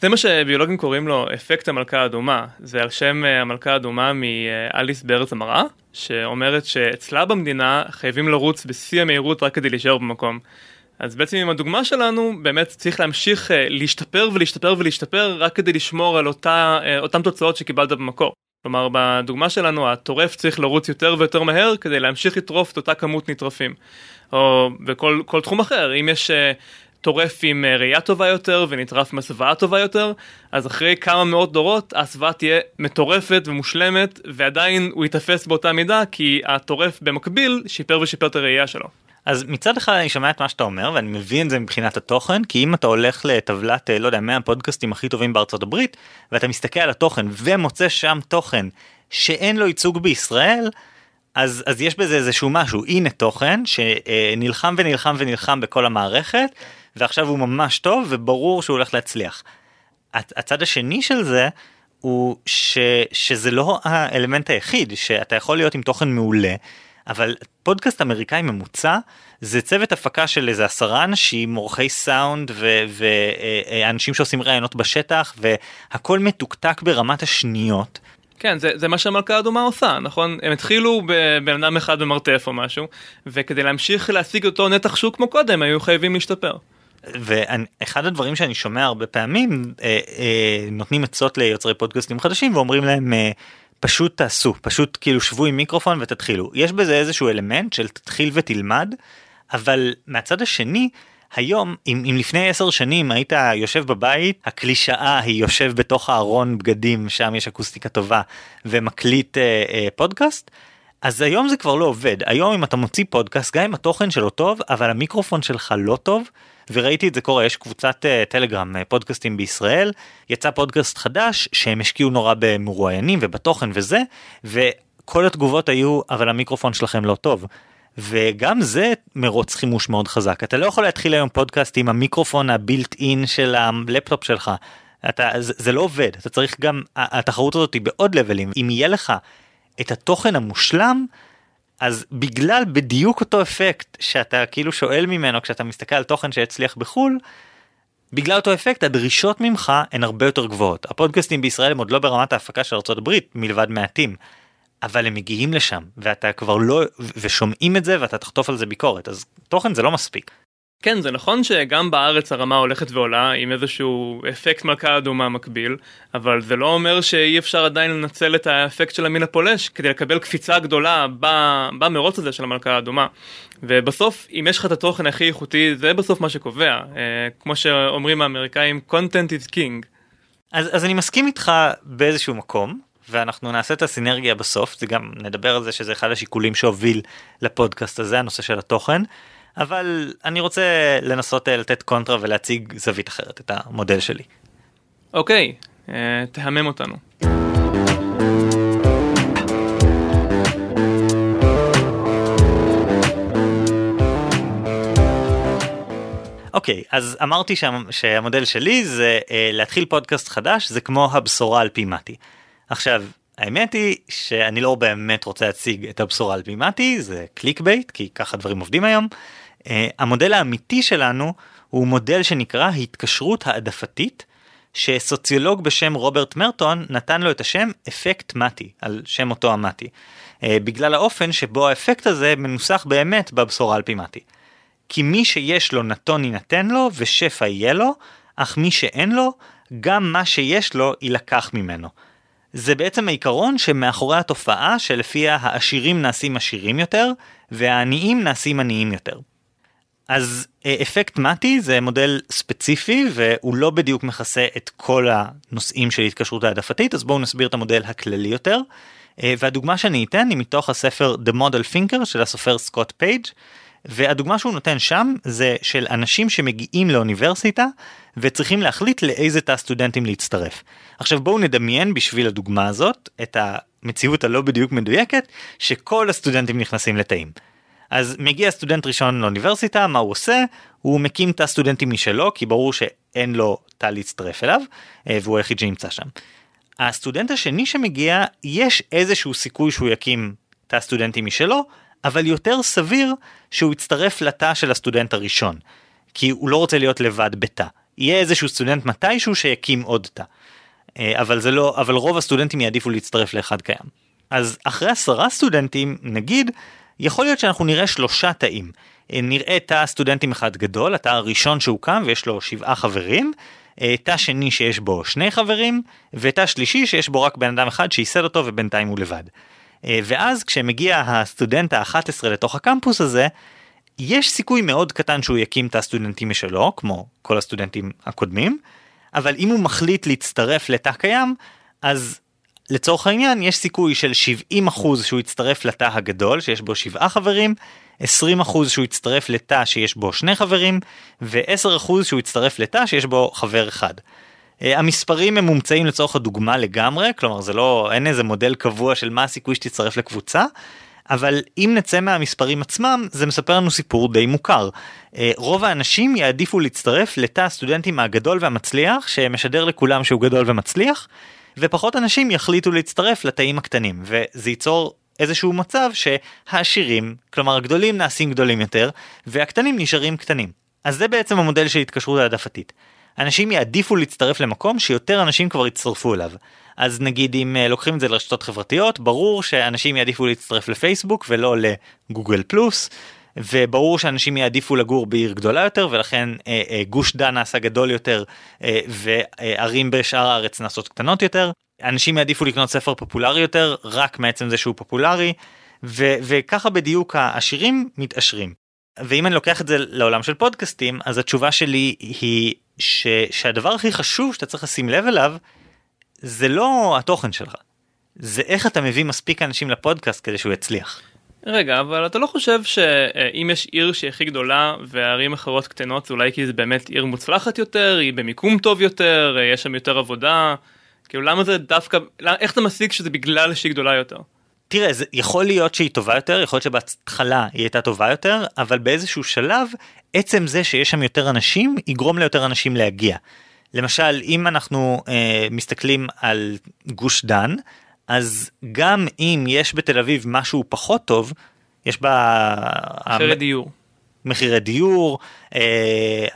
זה מה שביולוגים קוראים לו אפקט המלכה האדומה, זה על שם אה, המלכה האדומה מאליס בארץ המראה, שאומרת שאצלה במדינה חייבים לרוץ בשיא המהירות רק כדי להישאר במקום. אז בעצם עם הדוגמה שלנו, באמת צריך להמשיך להשתפר ולהשתפר ולהשתפר רק כדי לשמור על אותה, אותם תוצאות שקיבלת במקור. כלומר, בדוגמה שלנו, הטורף צריך לרוץ יותר ויותר מהר כדי להמשיך לטרוף את אותה כמות נטרפים. או בכל תחום אחר, אם יש טורף עם uh, ראייה טובה יותר ונטרף עם הסוואה טובה יותר, אז אחרי כמה מאות דורות הסוואה תהיה מטורפת ומושלמת, ועדיין הוא ייתפס באותה מידה, כי הטורף במקביל שיפר ושיפר את הראייה שלו. אז מצד אחד אני שומע את מה שאתה אומר ואני מבין את זה מבחינת התוכן כי אם אתה הולך לטבלת אה, לא יודע 100 פודקאסטים הכי טובים בארצות הברית ואתה מסתכל על התוכן ומוצא שם תוכן שאין לו ייצוג בישראל אז אז יש בזה איזשהו משהו הנה תוכן שנלחם ונלחם ונלחם בכל המערכת ועכשיו הוא ממש טוב וברור שהוא הולך להצליח. הצד השני של זה הוא ש, שזה לא האלמנט היחיד שאתה יכול להיות עם תוכן מעולה אבל פודקאסט אמריקאי ממוצע זה צוות הפקה של איזה עשרה אנשים עורכי סאונד ואנשים שעושים ראיונות בשטח והכל מתוקתק ברמת השניות. כן, זה, זה מה שהמלכה האדומה עושה, נכון? הם התחילו בבן אדם אחד במרתף או משהו, וכדי להמשיך להשיג אותו נתח שוק כמו קודם, היו חייבים להשתפר. ואחד הדברים שאני שומע הרבה פעמים, אה, אה, נותנים עצות ליוצרי פודקאסטים חדשים ואומרים להם, אה, פשוט תעשו, פשוט כאילו שבו עם מיקרופון ותתחילו. יש בזה איזשהו אלמנט של תתחיל ותלמד, אבל מהצד השני, היום, אם, אם לפני עשר שנים היית יושב בבית, הקלישאה היא יושב בתוך הארון בגדים, שם יש אקוסטיקה טובה, ומקליט אה, אה, פודקאסט, אז היום זה כבר לא עובד. היום אם אתה מוציא פודקאסט, גם אם התוכן שלו טוב, אבל המיקרופון שלך לא טוב, וראיתי את זה קורה, יש קבוצת uh, טלגרם, uh, פודקאסטים בישראל, יצא פודקאסט חדש שהם השקיעו נורא במרואיינים ובתוכן וזה, וכל התגובות היו, אבל המיקרופון שלכם לא טוב. וגם זה מרוץ חימוש מאוד חזק אתה לא יכול להתחיל היום פודקאסט עם המיקרופון הבילט אין של הלפטופ שלך. אתה זה, זה לא עובד אתה צריך גם התחרות הזאת היא בעוד לבלים אם יהיה לך את התוכן המושלם אז בגלל בדיוק אותו אפקט שאתה כאילו שואל ממנו כשאתה מסתכל על תוכן שהצליח בחו"ל, בגלל אותו אפקט הדרישות ממך הן הרבה יותר גבוהות. הפודקאסטים בישראל הם עוד לא ברמת ההפקה של ארה"ב מלבד מעטים, אבל הם מגיעים לשם ואתה כבר לא ושומעים את זה ואתה תחטוף על זה ביקורת אז תוכן זה לא מספיק. כן, זה נכון שגם בארץ הרמה הולכת ועולה עם איזשהו אפקט מלכה אדומה מקביל, אבל זה לא אומר שאי אפשר עדיין לנצל את האפקט של המין הפולש כדי לקבל קפיצה גדולה במרוץ הזה של המלכה האדומה. ובסוף, אם יש לך את התוכן הכי איכותי, זה בסוף מה שקובע. אה, כמו שאומרים האמריקאים, content is king. אז, אז אני מסכים איתך באיזשהו מקום, ואנחנו נעשה את הסינרגיה בסוף, זה גם נדבר על זה שזה אחד השיקולים שהוביל לפודקאסט הזה, הנושא של התוכן. אבל אני רוצה לנסות אה, לתת קונטרה ולהציג זווית אחרת, את המודל שלי. אוקיי, uh, תהמם אותנו. אוקיי, אוקיי, אז אמרתי שה, שהמודל שלי זה אה, להתחיל פודקאסט חדש, זה כמו הבשורה על פי מתי. עכשיו, האמת היא שאני לא באמת רוצה להציג את הבשורה על פי מתי, זה clickbait, כי ככה דברים עובדים היום. אה, המודל האמיתי שלנו הוא מודל שנקרא התקשרות העדפתית, שסוציולוג בשם רוברט מרטון נתן לו את השם אפקט מתי, על שם אותו המתי, אה, בגלל האופן שבו האפקט הזה מנוסח באמת בבשורה על פי מתי. כי מי שיש לו נתון יינתן לו ושפע יהיה לו, אך מי שאין לו, גם מה שיש לו יילקח ממנו. זה בעצם העיקרון שמאחורי התופעה שלפיה העשירים נעשים עשירים יותר והעניים נעשים עניים יותר. אז אה, אפקט מתי זה מודל ספציפי והוא לא בדיוק מכסה את כל הנושאים של התקשרות העדפתית אז בואו נסביר את המודל הכללי יותר. אה, והדוגמה שאני אתן היא מתוך הספר The Model Thinker של הסופר סקוט פייג' והדוגמה שהוא נותן שם זה של אנשים שמגיעים לאוניברסיטה וצריכים להחליט לאיזה תא סטודנטים להצטרף. עכשיו בואו נדמיין בשביל הדוגמה הזאת את המציאות הלא בדיוק מדויקת שכל הסטודנטים נכנסים לתאים. אז מגיע סטודנט ראשון לאוניברסיטה, מה הוא עושה? הוא מקים תא סטודנטים משלו, כי ברור שאין לו תא להצטרף אליו, אה, והוא היחיד שנמצא שם. הסטודנט השני שמגיע, יש איזשהו סיכוי שהוא יקים תא סטודנטים משלו, אבל יותר סביר שהוא יצטרף לתא של הסטודנט הראשון, כי הוא לא רוצה להיות לבד בתא. יהיה איזשהו סטודנט מתישהו שיקים עוד תא. אה, אבל זה לא, אבל רוב הסטודנטים יעדיפו להצטרף לאחד קיים. אז אחרי עשרה סטודנטים, נגיד, יכול להיות שאנחנו נראה שלושה תאים. אה, נראה תא סטודנטים אחד גדול, התא הראשון שהוקם ויש לו שבעה חברים, אה, תא שני שיש בו שני חברים, ותא שלישי שיש בו רק בן אדם אחד שייסד אותו ובינתיים הוא לבד. אה, ואז כשמגיע הסטודנט ה-11 לתוך הקמפוס הזה, יש סיכוי מאוד קטן שהוא יקים את הסטודנטים משלו, כמו כל הסטודנטים הקודמים, אבל אם הוא מחליט להצטרף לתא קיים, אז לצורך העניין יש סיכוי של 70% שהוא יצטרף לתא הגדול שיש בו שבעה חברים, 20% שהוא יצטרף לתא שיש בו שני חברים, ו-10% שהוא יצטרף לתא שיש בו חבר אחד. Uh, המספרים הם מומצאים לצורך הדוגמה לגמרי, כלומר זה לא, אין איזה מודל קבוע של מה הסיכוי שתצטרף לקבוצה, אבל אם נצא מהמספרים עצמם, זה מספר לנו סיפור די מוכר. Uh, רוב האנשים יעדיפו להצטרף לתא הסטודנטים הגדול והמצליח, שמשדר לכולם שהוא גדול ומצליח, ופחות אנשים יחליטו להצטרף לתאים הקטנים, וזה ייצור איזשהו מצב שהעשירים, כלומר הגדולים נעשים גדולים יותר, והקטנים נשארים קטנים. אז זה בעצם המודל של התקשרות העדפתית. אנשים יעדיפו להצטרף למקום שיותר אנשים כבר יצטרפו אליו. אז נגיד אם אה, לוקחים את זה לרשתות חברתיות, ברור שאנשים יעדיפו להצטרף לפייסבוק ולא לגוגל פלוס, וברור שאנשים יעדיפו לגור בעיר גדולה יותר ולכן אה, אה, גוש דן נעשה גדול יותר אה, וערים בשאר הארץ נעשות קטנות יותר. אנשים יעדיפו לקנות ספר פופולרי יותר רק מעצם זה שהוא פופולרי ו- וככה בדיוק העשירים מתעשרים. ואם אני לוקח את זה לעולם של פודקאסטים אז התשובה שלי היא ש- שהדבר הכי חשוב שאתה צריך לשים לב אליו זה לא התוכן שלך זה איך אתה מביא מספיק אנשים לפודקאסט כדי שהוא יצליח. רגע, אבל אתה לא חושב שאם יש עיר שהיא הכי גדולה וערים אחרות קטנות זה אולי כי זה באמת עיר מוצלחת יותר, היא במיקום טוב יותר, יש שם יותר עבודה, כאילו למה זה דווקא, איך אתה משיג שזה בגלל שהיא גדולה יותר? תראה, זה יכול להיות שהיא טובה יותר, יכול להיות שבהתחלה היא הייתה טובה יותר, אבל באיזשהו שלב, עצם זה שיש שם יותר אנשים, יגרום ליותר אנשים להגיע. למשל, אם אנחנו אה, מסתכלים על גוש דן, אז גם אם יש בתל אביב משהו פחות טוב, יש בה... מחירי המ... דיור. מחירי דיור, אה,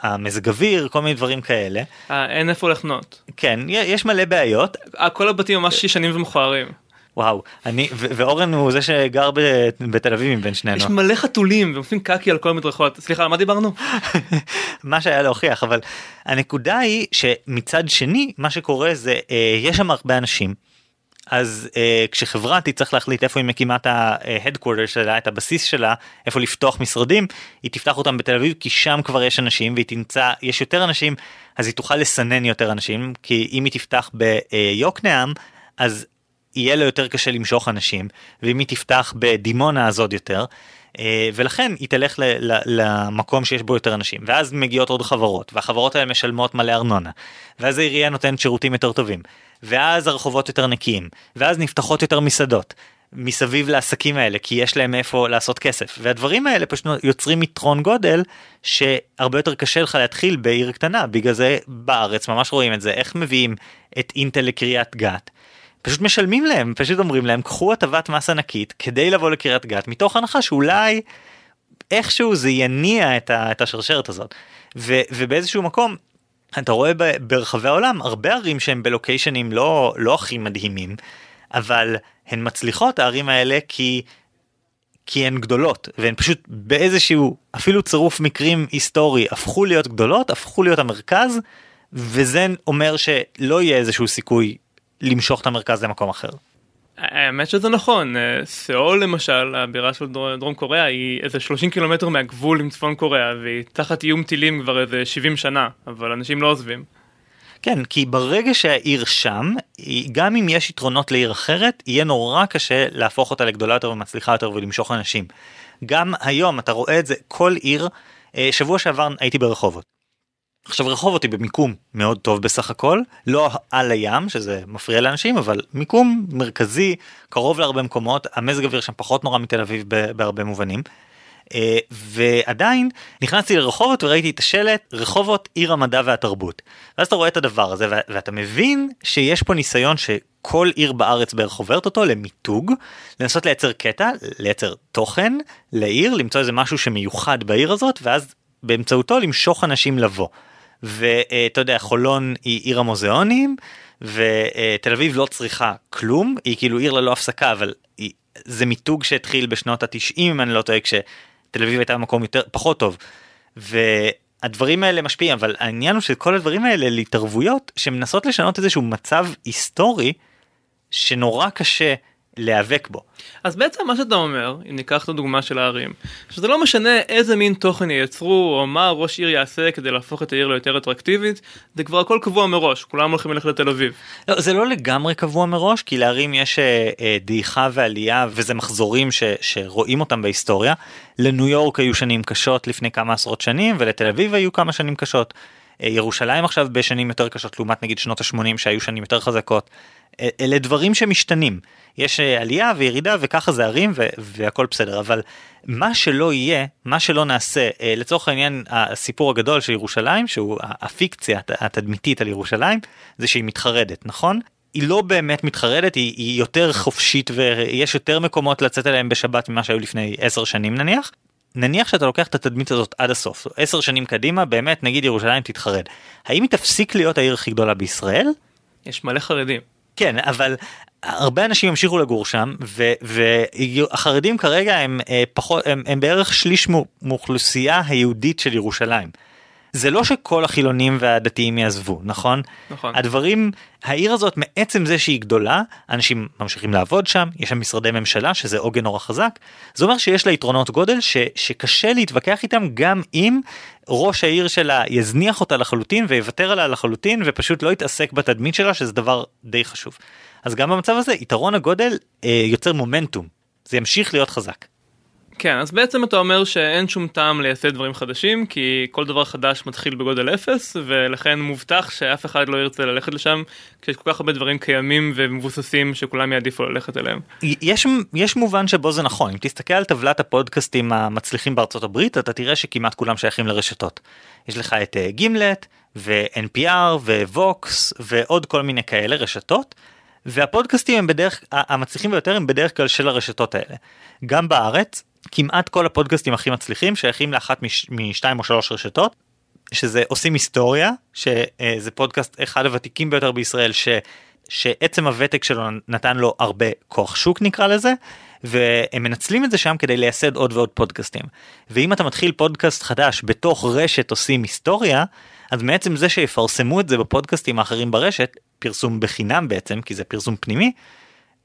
המזג אוויר, כל מיני דברים כאלה. אה, אין איפה לחנות. כן, יש מלא בעיות. אה, כל הבתים ממש ישנים ומכוערים. וואו, אני, ואורן הוא זה שגר ב, בתל אביב מבין שנינו. יש מלא חתולים והם עושים קקי על כל המדרכות. סליחה, על מה דיברנו? *laughs* מה שהיה להוכיח, אבל הנקודה היא שמצד שני, מה שקורה זה, אה, יש שם הרבה אנשים. אז אה, כשחברה תצטרך להחליט איפה היא מקימה את ה-headquarter שלה, את הבסיס שלה, איפה לפתוח משרדים, היא תפתח אותם בתל אביב כי שם כבר יש אנשים והיא תמצא, יש יותר אנשים, אז היא תוכל לסנן יותר אנשים, כי אם היא תפתח ביוקנעם, אז יהיה לה יותר קשה למשוך אנשים, ואם היא תפתח בדימונה אז עוד יותר. אה, ולכן היא תלך למקום שיש בו יותר אנשים ואז מגיעות עוד חברות והחברות האלה משלמות מלא ארנונה ואז העירייה נותנת שירותים יותר טובים ואז הרחובות יותר נקיים ואז נפתחות יותר מסעדות מסביב לעסקים האלה כי יש להם איפה לעשות כסף. והדברים האלה פשוט יוצרים יתרון גודל שהרבה יותר קשה לך להתחיל בעיר קטנה. בגלל זה בארץ ממש רואים את זה איך מביאים את אינטל לקריית גת. פשוט משלמים להם פשוט אומרים להם קחו הטבת מס ענקית כדי לבוא לקריית גת מתוך הנחה שאולי איכשהו זה יניע את, השרשרת הזאת. ובאיזשהו מקום אתה רואה ברחבי העולם הרבה ערים שהם בלוקיישנים לא לא הכי מדהימים אבל הן מצליחות הערים האלה כי כי הן גדולות והן פשוט באיזשהו אפילו צירוף מקרים היסטורי הפכו להיות גדולות הפכו להיות המרכז וזה אומר שלא יהיה איזשהו סיכוי למשוך את המרכז למקום אחר. האמת שזה נכון, אה, סאול למשל, הבירה של דרום קוריאה היא איזה 30 קילומטר מהגבול עם צפון קוריאה והיא תחת איום טילים כבר איזה 70 שנה, אבל אנשים לא עוזבים. כן, כי ברגע שהעיר שם, גם אם יש יתרונות לעיר אחרת, יהיה נורא קשה להפוך אותה לגדולה יותר ומצליחה יותר ולמשוך אנשים. גם היום אתה רואה את זה כל עיר. אה, שבוע שעבר הייתי ברחובות. עכשיו רחובות היא במיקום מאוד טוב בסך הכל, לא על הים שזה מפריע לאנשים אבל מיקום מרכזי קרוב להרבה מקומות המזג אוויר שם פחות נורא מתל אביב בהרבה מובנים. אה, ועדיין נכנסתי לרחובות וראיתי את השלט רחובות עיר המדע והתרבות. ואז אתה רואה את הדבר הזה ואתה מבין שיש פה ניסיון שכל עיר בארץ בערך עוברת אותו למיתוג, לנסות לייצר קטע, לייצר תוכן לעיר, למצוא איזה משהו שמיוחד בעיר הזאת ואז באמצעותו למשוך אנשים לבוא. ואתה יודע חולון היא עיר המוזיאונים ותל אביב לא צריכה כלום היא כאילו עיר ללא הפסקה אבל היא, זה מיתוג שהתחיל בשנות התשעים אם אני לא טועה כש... תל אביב הייתה מקום יותר פחות טוב. והדברים האלה משפיעים אבל העניין הוא שכל הדברים האלה להתערבויות שמנסות לשנות איזשהו מצב היסטורי שנורא קשה להיאבק בו. אז בעצם מה שאתה אומר, אם ניקח את הדוגמה של הערים, שזה לא משנה איזה מין תוכן ייצרו או מה ראש עיר יעשה כדי להפוך את העיר ליותר אטרקטיבית, זה כבר הכל קבוע מראש, כולם הולכים ללכת לתל אביב. לא, זה לא לגמרי קבוע מראש, כי לערים יש אה, אה, דעיכה ועלייה וזה מחזורים ש, שרואים אותם בהיסטוריה. לניו יורק היו שנים קשות לפני כמה עשרות שנים ולתל אביב היו כמה שנים קשות. אה, ירושלים עכשיו בשנים יותר קשות לעומת נגיד שנות ה-80 שהיו שנים יותר חזקות. אה, אלה דברים שמשתנים. יש אה, עלייה וירידה וככה זה ערים והכל בסדר אבל מה שלא יהיה מה שלא נעשה לצורך העניין הסיפור הגדול של ירושלים שהוא הפיקציה התדמיתית על ירושלים זה שהיא מתחרדת נכון היא לא באמת מתחרדת היא, היא יותר חופשית ויש יותר מקומות לצאת אליהם בשבת ממה שהיו לפני 10 שנים נניח נניח שאתה לוקח את התדמית הזאת עד הסוף, עשר שנים קדימה, באמת נגיד ירושלים תתחרד. האם היא תפסיק להיות העיר הכי גדולה בישראל? יש מלא חרדים. כן, אבל הרבה אנשים ימשיכו לגור שם, והחרדים כרגע הם, אה, פחות, הם, הם בערך שליש מאוכלוסייה היהודית של ירושלים. זה לא שכל החילונים והדתיים יעזבו, נכון? נכון. הדברים, העיר הזאת מעצם זה שהיא גדולה, אנשים ממשיכים לעבוד שם, יש שם משרדי ממשלה שזה עוגן נורא חזק, זה אומר שיש לה יתרונות גודל ש, שקשה להתווכח איתם גם אם ראש העיר שלה יזניח אותה לחלוטין ויוותר עליה לחלוטין ופשוט לא יתעסק בתדמית שלה שזה דבר די חשוב. אז גם במצב הזה יתרון הגודל אה, יוצר מומנטום, זה ימשיך להיות חזק. כן, אז בעצם אתה אומר שאין שום טעם לייסד דברים חדשים, כי כל דבר חדש מתחיל בגודל אפס, ולכן מובטח שאף אחד לא ירצה ללכת לשם, כשיש כל כך הרבה דברים קיימים ומבוססים שכולם יעדיפו ללכת אליהם. יש, יש מובן שבו זה נכון, אם תסתכל על טבלת הפודקאסטים המצליחים בארצות הברית, אתה תראה שכמעט כולם שייכים לרשתות. יש לך את אה, גימלט, ו-NPR, ו-Vox, ועוד כל מיני כאלה רשתות. והפודקאסטים הם בדרך, המצליחים ביותר הם בדרך כלל של הרשתות האלה. גם בארץ, כמעט כל הפודקאסטים הכי מצליחים שייכים לאחת מש, משתיים או שלוש רשתות, שזה עושים היסטוריה, שזה פודקאסט אחד הוותיקים ביותר בישראל, ש, שעצם הוותק שלו נתן לו הרבה כוח שוק נקרא לזה, והם מנצלים את זה שם כדי לייסד עוד ועוד פודקאסטים. ואם אתה מתחיל פודקאסט חדש בתוך רשת עושים היסטוריה, אז מעצם זה שיפרסמו את זה בפודקאסטים האחרים ברשת, פרסום בחינם בעצם, כי זה פרסום פנימי,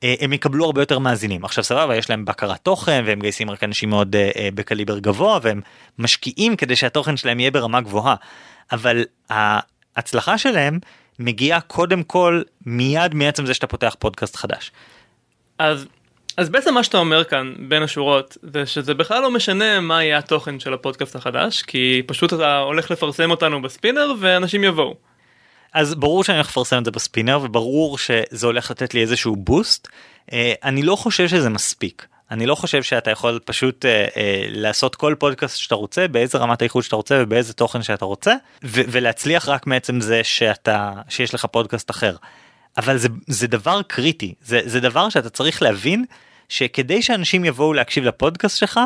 הם יקבלו הרבה יותר מאזינים עכשיו סבבה יש להם בקרת תוכן והם גייסים רק אנשים מאוד uh, בקליבר גבוה והם משקיעים כדי שהתוכן שלהם יהיה ברמה גבוהה אבל ההצלחה שלהם מגיעה קודם כל מיד מעצם זה שאתה פותח פודקאסט חדש. אז אז בעצם מה שאתה אומר כאן בין השורות זה שזה בכלל לא משנה מה יהיה התוכן של הפודקאסט החדש כי פשוט אתה הולך לפרסם אותנו בספינר ואנשים יבואו. אז ברור שאני הולך לפרסם את זה בספינר וברור שזה הולך לתת לי איזשהו בוסט. אה, אני לא חושב שזה מספיק. אני לא חושב שאתה יכול פשוט אה, אה, לעשות כל פודקאסט שאתה רוצה באיזה רמת האיכות שאתה רוצה ובאיזה תוכן שאתה רוצה ו- ולהצליח רק מעצם זה שאתה שיש לך פודקאסט אחר. אבל זה, זה דבר קריטי זה, זה דבר שאתה צריך להבין שכדי שאנשים יבואו להקשיב לפודקאסט שלך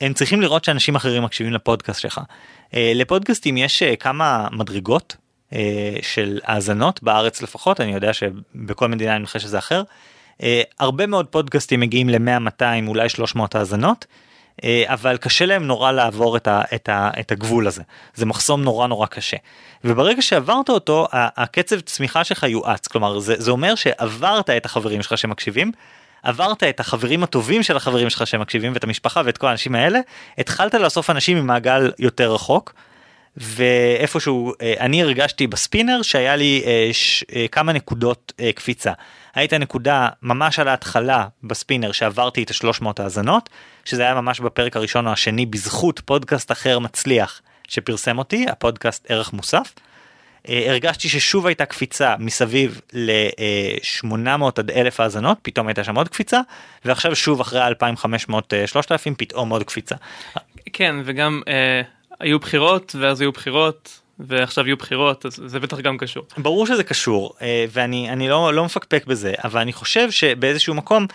הם צריכים לראות שאנשים אחרים מקשיבים לפודקאסט שלך. אה, לפודקאסטים יש אה, כמה מדרגות של האזנות בארץ לפחות אני יודע שבכל מדינה אני חושב שזה אחר. אה, הרבה מאוד פודקאסטים מגיעים ל-100 200 אולי 300 האזנות. אה, אבל קשה להם נורא לעבור את, ה, את, ה, את הגבול הזה זה מחסום נורא נורא קשה וברגע שעברת אותו הקצב צמיחה שלך יואץ כלומר זה, זה אומר שעברת את החברים שלך שמקשיבים עברת את החברים הטובים של החברים שלך שמקשיבים ואת המשפחה ואת כל האנשים האלה התחלת לאסוף אנשים ממעגל יותר רחוק ואיפשהו אה, אני הרגשתי בספינר שהיה לי אה, אה, כמה נקודות קפיצה. היית נקודה ממש על ההתחלה בספינר שעברתי את ה-300 האזנות, שזה היה ממש בפרק הראשון או השני בזכות פודקאסט אחר מצליח שפרסם אותי, הפודקאסט ערך מוסף. הרגשתי ששוב הייתה קפיצה מסביב ל-800 עד 1,000 האזנות, פתאום הייתה שם עוד קפיצה, ועכשיו שוב אחרי 2,500-3,000 פתאום עוד קפיצה. כן, וגם היו בחירות, ואז היו בחירות, ועכשיו יהיו בחירות, אז זה בטח גם קשור. ברור שזה קשור, אה, ואני אני לא, לא מפקפק בזה, אבל אני חושב שבאיזשהו מקום,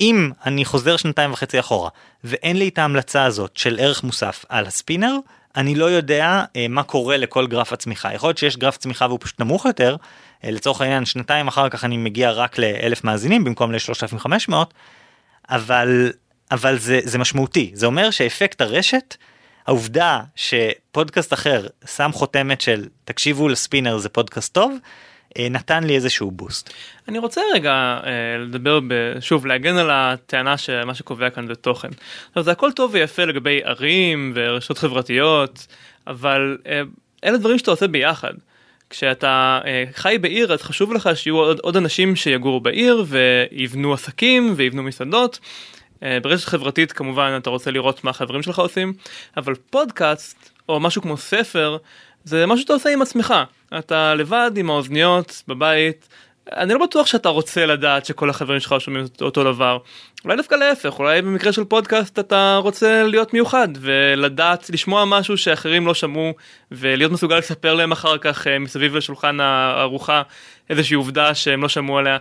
אם אני חוזר שנתיים וחצי אחורה, ואין לי את ההמלצה הזאת של ערך מוסף על הספינר, אני לא יודע אה, מה קורה לכל גרף הצמיחה. יכול להיות שיש גרף צמיחה והוא פשוט נמוך יותר, אה, לצורך העניין שנתיים אחר כך אני מגיע רק לאלף מאזינים במקום ל-3500, אבל, אבל זה, זה משמעותי, זה אומר שאפקט הרשת, העובדה שפודקאסט אחר שם חותמת של תקשיבו לספינר זה פודקאסט טוב, אה, נתן לי איזשהו בוסט. אני רוצה רגע אה, לדבר שוב להגן על הטענה שמה שקובע כאן זה תוכן. עכשיו זה הכל טוב ויפה לגבי ערים ורשתות חברתיות אבל אה, אלה דברים שאתה עושה ביחד. כשאתה אה, חי בעיר אז חשוב לך שיהיו עוד, עוד אנשים שיגורו בעיר ויבנו עסקים ויבנו מסעדות. אה, ברשת חברתית כמובן אתה רוצה לראות מה החברים שלך עושים אבל פודקאסט או משהו כמו ספר זה משהו שאתה עושה עם עצמך אתה לבד עם האוזניות בבית אני לא בטוח שאתה רוצה לדעת שכל החברים שלך שומעים אותו דבר. אולי דווקא להפך, אולי במקרה של פודקאסט אתה רוצה להיות מיוחד ולדעת לשמוע משהו שאחרים לא שמעו ולהיות מסוגל לספר להם אחר כך אה, מסביב לשולחן הארוחה איזושהי עובדה שהם לא שמעו עליה.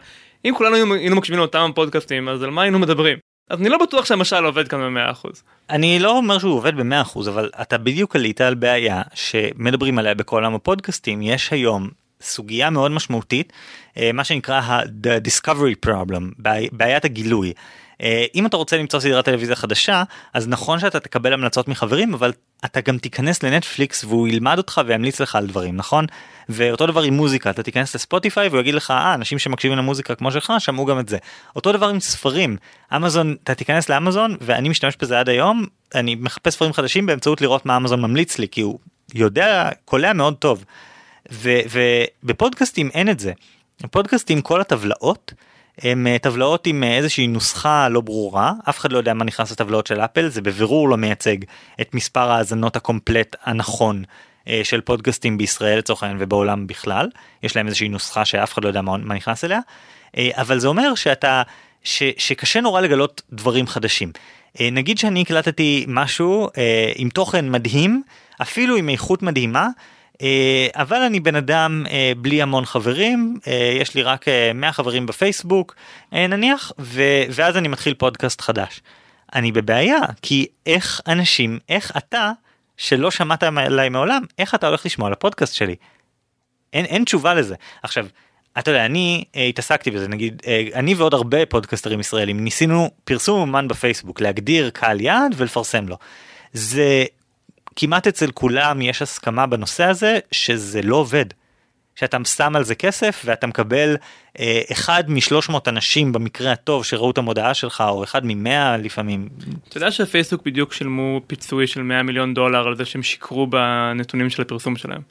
אם כולנו היינו מקשיבים לאותם פודקאסטים אז על מה היינו מדברים? אז אני לא בטוח שהמשל עובד כאן במאה אחוז. אני לא אומר שהוא עובד במאה אחוז אבל אתה בדיוק עלית על בעיה שמדברים עליה בכל עולם הפודקאסטים יש היום סוגיה מאוד משמעותית אה, מה שנקרא ה-the discovery problem בעיית הגילוי. אה, אם אתה רוצה למצוא סדרת טלוויזיה חדשה אז נכון שאתה תקבל המלצות מחברים אבל אתה גם תיכנס לנטפליקס והוא ילמד אותך וימליץ לך על דברים נכון ואותו דבר עם מוזיקה אתה תיכנס לספוטיפיי והוא יגיד לך אה אנשים שמקשיבים למוזיקה כמו שלך שמעו גם את זה אותו דבר עם ספרים אמזון אתה תיכנס לאמזון ואני משתמש בזה עד היום אני מחפש ספרים חדשים באמצעות לראות מה אמזון ממליץ לי כי הוא יודע קולע מאוד טוב. ובפודקאסטים אין את זה. בפודקאסטים כל הטבלאות הם אה, טבלאות עם אה, איזושהי נוסחה לא ברורה אף אחד לא יודע מה נכנס לטבלאות של אפל זה בבירור לא מייצג את מספר האזנות הקומפלט הנכון אה, של פודקאסטים בישראל לצורך העניין ובעולם בכלל. יש להם איזושהי נוסחה שאף אחד לא יודע מה, נכנס אליה. אבל זה אומר שאתה ש, שקשה נורא לגלות דברים חדשים. נגיד שאני הקלטתי משהו עם תוכן מדהים אפילו עם איכות מדהימה אבל אני בן אדם אה, בלי המון חברים, אה, יש לי רק 100 חברים בפייסבוק נניח, ואז אני מתחיל פודקאסט חדש. אני בבעיה, כי איך אנשים, איך אתה, שלא שמעת עליי מעולם, איך אתה הולך לשמוע על הפודקאסט שלי? אין, אין תשובה לזה. עכשיו, אתה יודע, אני אה, התעסקתי בזה, נגיד, אה, אני ועוד הרבה פודקסטרים ישראלים ניסינו פרסום אומן בפייסבוק, להגדיר קהל יעד ולפרסם לו. זה כמעט אצל כולם יש הסכמה בנושא הזה שזה לא עובד. שאתה שם על זה כסף ואתה מקבל אה, אחד משלוש מאות אנשים במקרה הטוב שראו את המודעה שלך או אחד ממאה לפעמים. אתה יודע שפייסבוק בדיוק שילמו פיצוי של 100 מיליון דולר על זה שהם שיקרו בנתונים של הפרסום שלהם.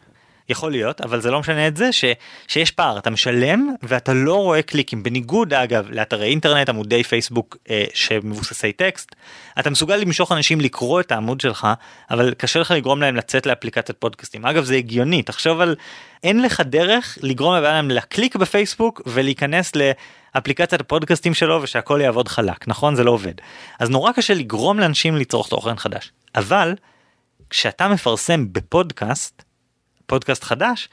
יכול להיות אבל זה לא משנה את זה ש, שיש פער. אתה משלם ואתה לא רואה קליקים. בניגוד אגב לאתרי אינטרנט עמודי פייסבוק אה, שמבוססי טקסט אתה מסוגל למשוך אנשים לקרוא את העמוד שלך אבל קשה לך לגרום להם לצאת לאפליקציית פודקאסטים. אגב זה הגיוני. תחשוב על אין לך דרך לגרום לבן אדם להקליק בפייסבוק ולהיכנס לאפליקציית הפודקאסטים שלו ושהכל יעבוד חלק. נכון? זה לא עובד. אז נורא קשה לגרום לאנשים לצרוך תוכן חדש. אבל כשאתה מפרסם בפודקאסט פודקאסט חדש,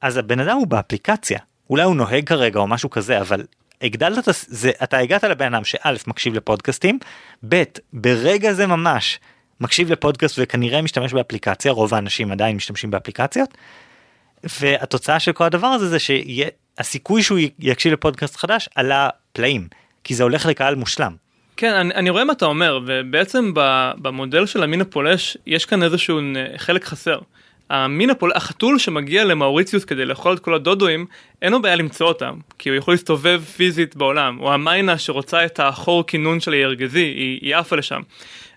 אז הבן אדם הוא באפליקציה. אולי הוא נוהג כרגע או משהו כזה, אבל הגדלת את זה, אתה הגעת לבן אדם שא' מקשיב לפודקאסטים, ב' ברגע זה ממש מקשיב לפודקאסט וכנראה משתמש באפליקציה, רוב האנשים עדיין משתמשים באפליקציות, והתוצאה של כל הדבר הזה זה שהסיכוי שהוא יקשיב לפודקאסט חדש עלה פלאים, כי זה הולך לקהל מושלם. כן, אני, אני רואה מה אתה אומר, ובעצם במודל של המין הפולש יש כאן איזשהו חלק חסר. המין הפול... החתול שמגיע למאוריציוס כדי לאכול את כל הדודואים, אין לו בעיה למצוא אותם, כי הוא יכול להסתובב פיזית בעולם, או המיינה שרוצה את החור כינון של הירגזי, היא, היא עפה לשם.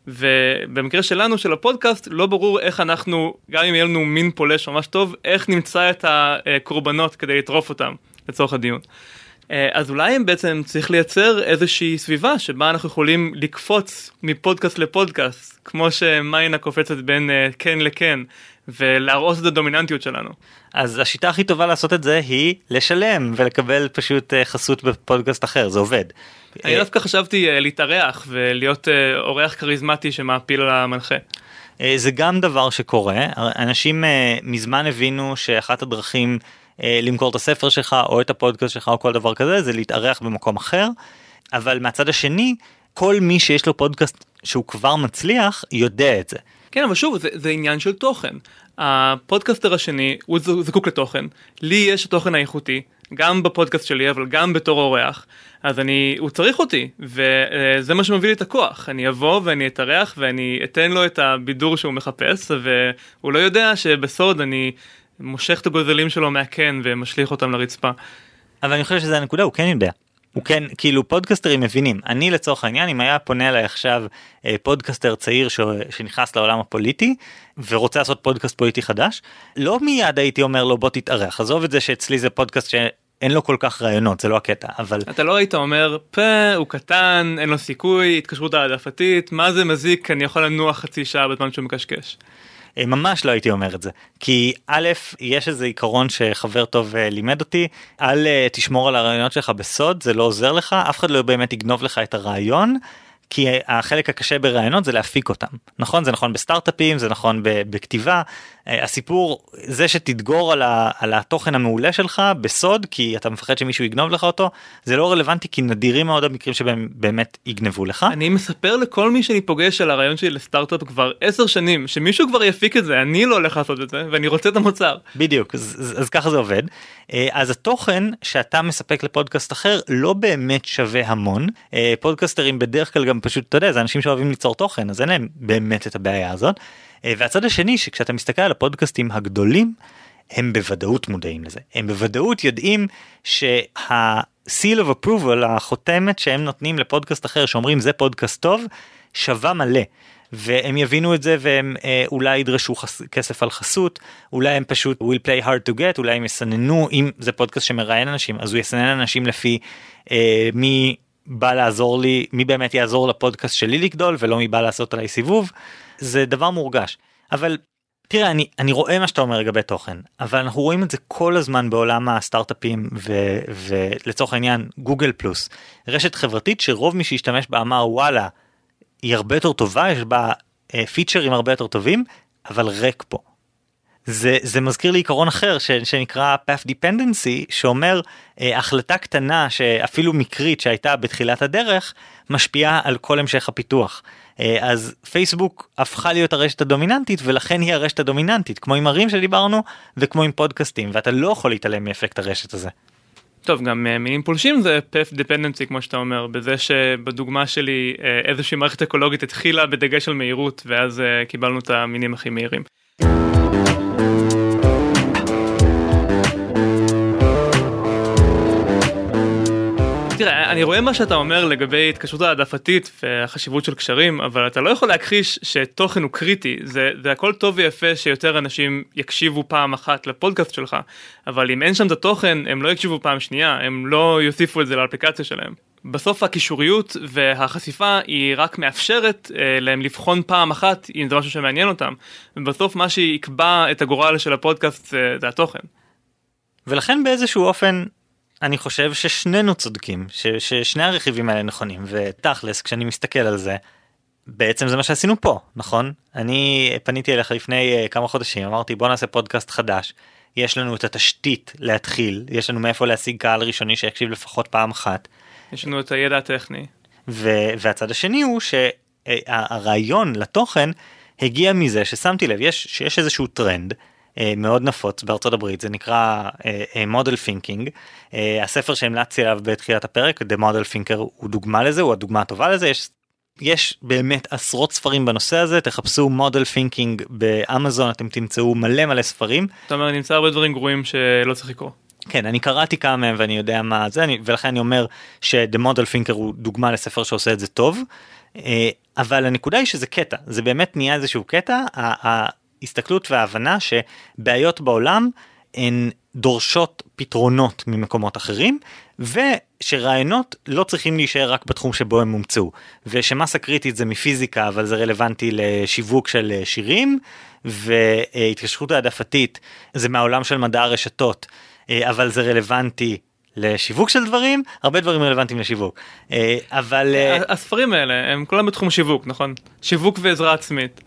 ובמקרה שלנו של הפודקאסט לא ברור איך אנחנו גם אם יהיה לנו מין פולש ממש טוב איך נמצא את הקורבנות כדי לטרוף אותם לצורך הדיון. אה, אז אולי בעצם צריך לייצר איזושהי סביבה שבה אנחנו יכולים לקפוץ מפודקאסט לפודקאסט כמו שמיינה קופצת בין אה, כן לכן ולהרוס את הדומיננטיות שלנו. אז השיטה הכי טובה לעשות את זה היא לשלם ולקבל פשוט אה, חסות בפודקאסט אחר זה עובד. אני דווקא חשבתי להתארח ולהיות אורח כריזמטי שמעפיל על המנחה. זה גם דבר שקורה אנשים מזמן הבינו שאחת הדרכים אה, למכור את הספר שלך או את הפודקאסט שלך או כל דבר כזה זה להתארח במקום אחר. אבל מהצד השני כל מי שיש לו פודקאסט שהוא כבר מצליח יודע את זה. כן אבל שוב זה, זה עניין של תוכן. הפודקאסטר השני הוא זקוק לתוכן לי יש התוכן האיכותי גם בפודקאסט שלי אבל גם בתור אורח אז אני הוא צריך אותי וזה מה שמביא לי את הכוח אני אבוא ואני אתארח ואני אתן לו את הבידור שהוא מחפש והוא לא יודע שבסוד אני מושך את הגוזלים שלו מהקן ומשליך אותם לרצפה. אבל אני חושב שזה הנקודה הוא כן יודע. הוא כן כאילו פודקסטרים מבינים אני לצורך העניין אם היה פונה אליי עכשיו אה, פודקסטר צעיר ש... שנכנס לעולם הפוליטי ורוצה לעשות פודקאסט פוליטי חדש לא מיד הייתי אומר לו בוא תתארח עזוב את זה שאצלי זה פודקאסט שאין לו כל כך רעיונות זה לא הקטע אבל אתה לא היית אומר פה הוא קטן אין לו סיכוי התקשרות העדפתית מה זה מזיק אני יכול לנוח חצי שעה בזמן שהוא מקשקש. אה, ממש לא הייתי אומר את זה. כי א' יש איזה עיקרון שחבר טוב אה, לימד אותי אל אה, תשמור על הרעיונות שלך בסוד זה לא עוזר לך אף אחד לא באמת יגנוב לך את הרעיון כי החלק הקשה ברעיונות זה להפיק אותם. נכון? זה נכון בסטארט-אפים זה נכון בכתיבה הסיפור זה שתדגור על, ה, על התוכן המעולה שלך בסוד כי אתה מפחד שמישהו יגנוב לך אותו זה לא רלוונטי כי נדירים מאוד המקרים שבהם באמת יגנבו לך. אני מספר לכל מי שאני פוגש על הרעיון שלי לסטארט-אפ כבר עשר שנים שמישהו כבר יפיק את זה אני לא הולך לעשות את זה ואני רוצה את המוצר. בדיוק אז, אז, אז ככה זה עובד אה, אז התוכן שאתה מספק לפודקאסט אחר לא באמת שווה המון אה, פודקאסטרים בדרך כלל גם פשוט אתה יודע זה אנשים שאוהבים ליצור תוכן אז אין להם באמת את הבעיה הזאת. אה, והצד השני שכשאתה מסתכל על הפודקאסטים הגדולים הם בוודאות מודעים לזה הם בוודאות יודעים שה-seal of approval החותמת שהם נותנים לפודקאסט אחר שאומרים זה פודקאסט טוב שווה מלא. והם יבינו את זה והם אה, אולי ידרשו חס... כסף על חסות אולי הם פשוט will play hard to get אולי הם יסננו אם זה פודקאסט שמראיין אנשים אז הוא יסנן אנשים לפי אה, מי בא לעזור לי מי באמת יעזור לפודקאסט שלי לגדול ולא מי בא לעשות עליי סיבוב זה דבר מורגש אבל תראה אני אני רואה מה שאתה אומר לגבי תוכן אבל אנחנו רואים את זה כל הזמן בעולם הסטארט-אפים ו, ולצורך העניין גוגל פלוס רשת חברתית שרוב מי שהשתמש בה אמר וואלה היא הרבה יותר טובה יש בה אה, פיצ'רים הרבה יותר טובים אבל ריק פה. זה זה מזכיר לי עיקרון אחר ש, שנקרא path dependency שאומר אה, החלטה קטנה שאפילו מקרית שהייתה בתחילת הדרך משפיעה על כל המשך הפיתוח. אה, אז פייסבוק הפכה להיות הרשת הדומיננטית ולכן היא הרשת הדומיננטית כמו עם ערים שדיברנו וכמו עם פודקאסטים ואתה לא יכול להתעלם מאפקט הרשת הזה. טוב גם אה, מינים פולשים זה path dependency כמו שאתה אומר בזה שבדוגמה שלי אה, איזושהי מערכת אקולוגית התחילה בדגש על מהירות ואז קיבלנו את המינים הכי מהירים. תראה, אני רואה מה שאתה אומר לגבי התקשרות העדפתית והחשיבות של קשרים, אבל אתה לא יכול להכחיש שתוכן הוא קריטי, זה, זה הכל טוב ויפה שיותר אנשים יקשיבו פעם אחת לפודקאסט שלך, אבל אם אין שם את התוכן, הם לא יקשיבו פעם שנייה, הם לא יוסיפו את זה לאפליקציה שלהם. בסוף הקישוריות והחשיפה היא רק מאפשרת אה, להם לבחון פעם אחת אם זה משהו שמעניין אותם, ובסוף מה שיקבע את הגורל של הפודקאסט זה, זה התוכן. ולכן באיזשהו אופן אני חושב ששנינו צודקים, ש, ששני הרכיבים האלה נכונים, ותכלס כשאני מסתכל על זה, בעצם זה מה שעשינו פה, נכון? אני פניתי אליך לפני אה, כמה חודשים, אמרתי בוא נעשה פודקאסט חדש, יש לנו את התשתית להתחיל, יש לנו מאיפה להשיג קהל ראשוני שיקשיב לפחות פעם אחת. יש לנו את הידע הטכני. ו- והצד השני הוא שהרעיון לתוכן הגיע מזה ששמתי לב, יש, שיש איזשהו טרנד. אה, מאוד נפוץ בארצות הברית זה נקרא מודל uh, ת'ינקינג uh, הספר שהמלצתי עליו בתחילת הפרק The Model Thinker הוא דוגמה לזה הוא הדוגמה הטובה לזה יש יש באמת עשרות ספרים בנושא הזה תחפשו מודל ת'ינקינג באמזון אתם תמצאו מלא מלא ספרים. אתה אומר נמצא הרבה דברים גרועים שלא צריך לקרוא. כן, אני קראתי כמה מהם ואני יודע מה זה, אני, ולכן אני אומר ש-The Model Thinker הוא דוגמה לספר שעושה את זה טוב, אבל הנקודה היא שזה קטע, זה באמת נהיה איזשהו קטע, ההסתכלות וההבנה שבעיות בעולם הן דורשות פתרונות ממקומות אחרים, ושרעיונות לא צריכים להישאר רק בתחום שבו הם הומצאו, ושמסה קריטית זה מפיזיקה אבל זה רלוונטי לשיווק של שירים, והתקשרות העדפתית זה מהעולם של מדע הרשתות, אבל זה רלוונטי לשיווק של דברים, הרבה דברים רלוונטיים לשיווק. אבל... הספרים האלה הם כולם בתחום שיווק, נכון? שיווק ועזרה עצמית.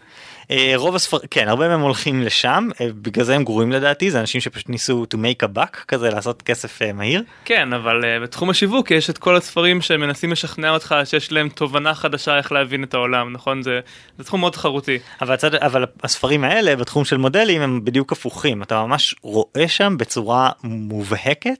אה, רוב הספר כן הרבה מהם הולכים לשם אה, בגלל זה הם גרועים לדעתי זה אנשים שפשוט ניסו to make a buck כזה לעשות כסף אה, מהיר. כן אבל בתחום השיווק יש את כל הספרים שמנסים לשכנע אותך שיש להם תובנה חדשה איך להבין את העולם נכון זה, זה תחום מאוד תחרותי. אבל, הצד, אבל הספרים האלה בתחום של מודלים הם בדיוק הפוכים אתה ממש רואה שם בצורה מובהקת.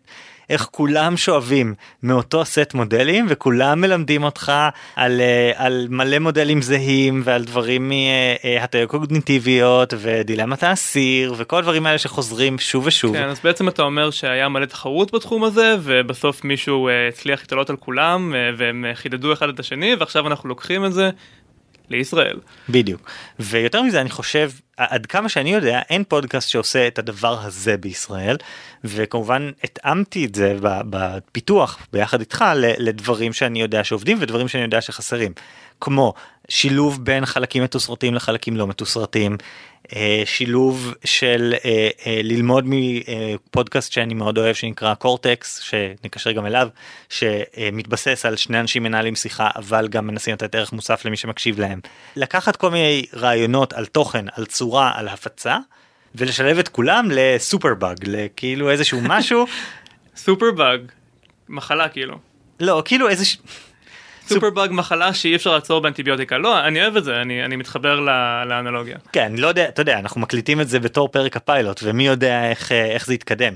איך כולם שואבים מאותו סט מודלים וכולם מלמדים אותך על, אה, על מלא מודלים זהים ועל דברים מהטיות קוגניטיביות ודילמת האסיר וכל הדברים האלה שחוזרים שוב ושוב. כן, אז בעצם אתה אומר שהיה מלא תחרות בתחום הזה ובסוף מישהו אה, הצליח להתעלות על כולם אה, והם חידדו אחד את השני ועכשיו אנחנו לוקחים את זה לישראל. בדיוק. ויותר מזה אני חושב עד כמה שאני יודע אין פודקאסט שעושה את הדבר הזה בישראל וכמובן התאמתי את זה בפיתוח ביחד איתך לדברים שאני יודע שעובדים ודברים שאני יודע שחסרים כמו שילוב בין חלקים מתוסרטים לחלקים לא מתוסרטים אה, שילוב של אה, אה, ללמוד מפודקאסט שאני מאוד אוהב שנקרא קורטקס שנקשר גם אליו שמתבסס על שני אנשים מנהלים שיחה אבל גם מנסים לתת ערך מוסף למי שמקשיב להם. לקחת כל מיני רעיונות על תוכן על צורה על הפצה ולשלב את כולם לסופר באג לכאילו איזשהו משהו. *laughs* סופר באג מחלה כאילו. לא כאילו איזה סופר באג מחלה שאי אפשר לעצור באנטיביוטיקה לא אני אוהב את זה אני אני מתחבר לאנלוגיה. כן לא יודע אתה יודע אנחנו מקליטים את זה בתור פרק הפיילוט ומי יודע איך איך זה יתקדם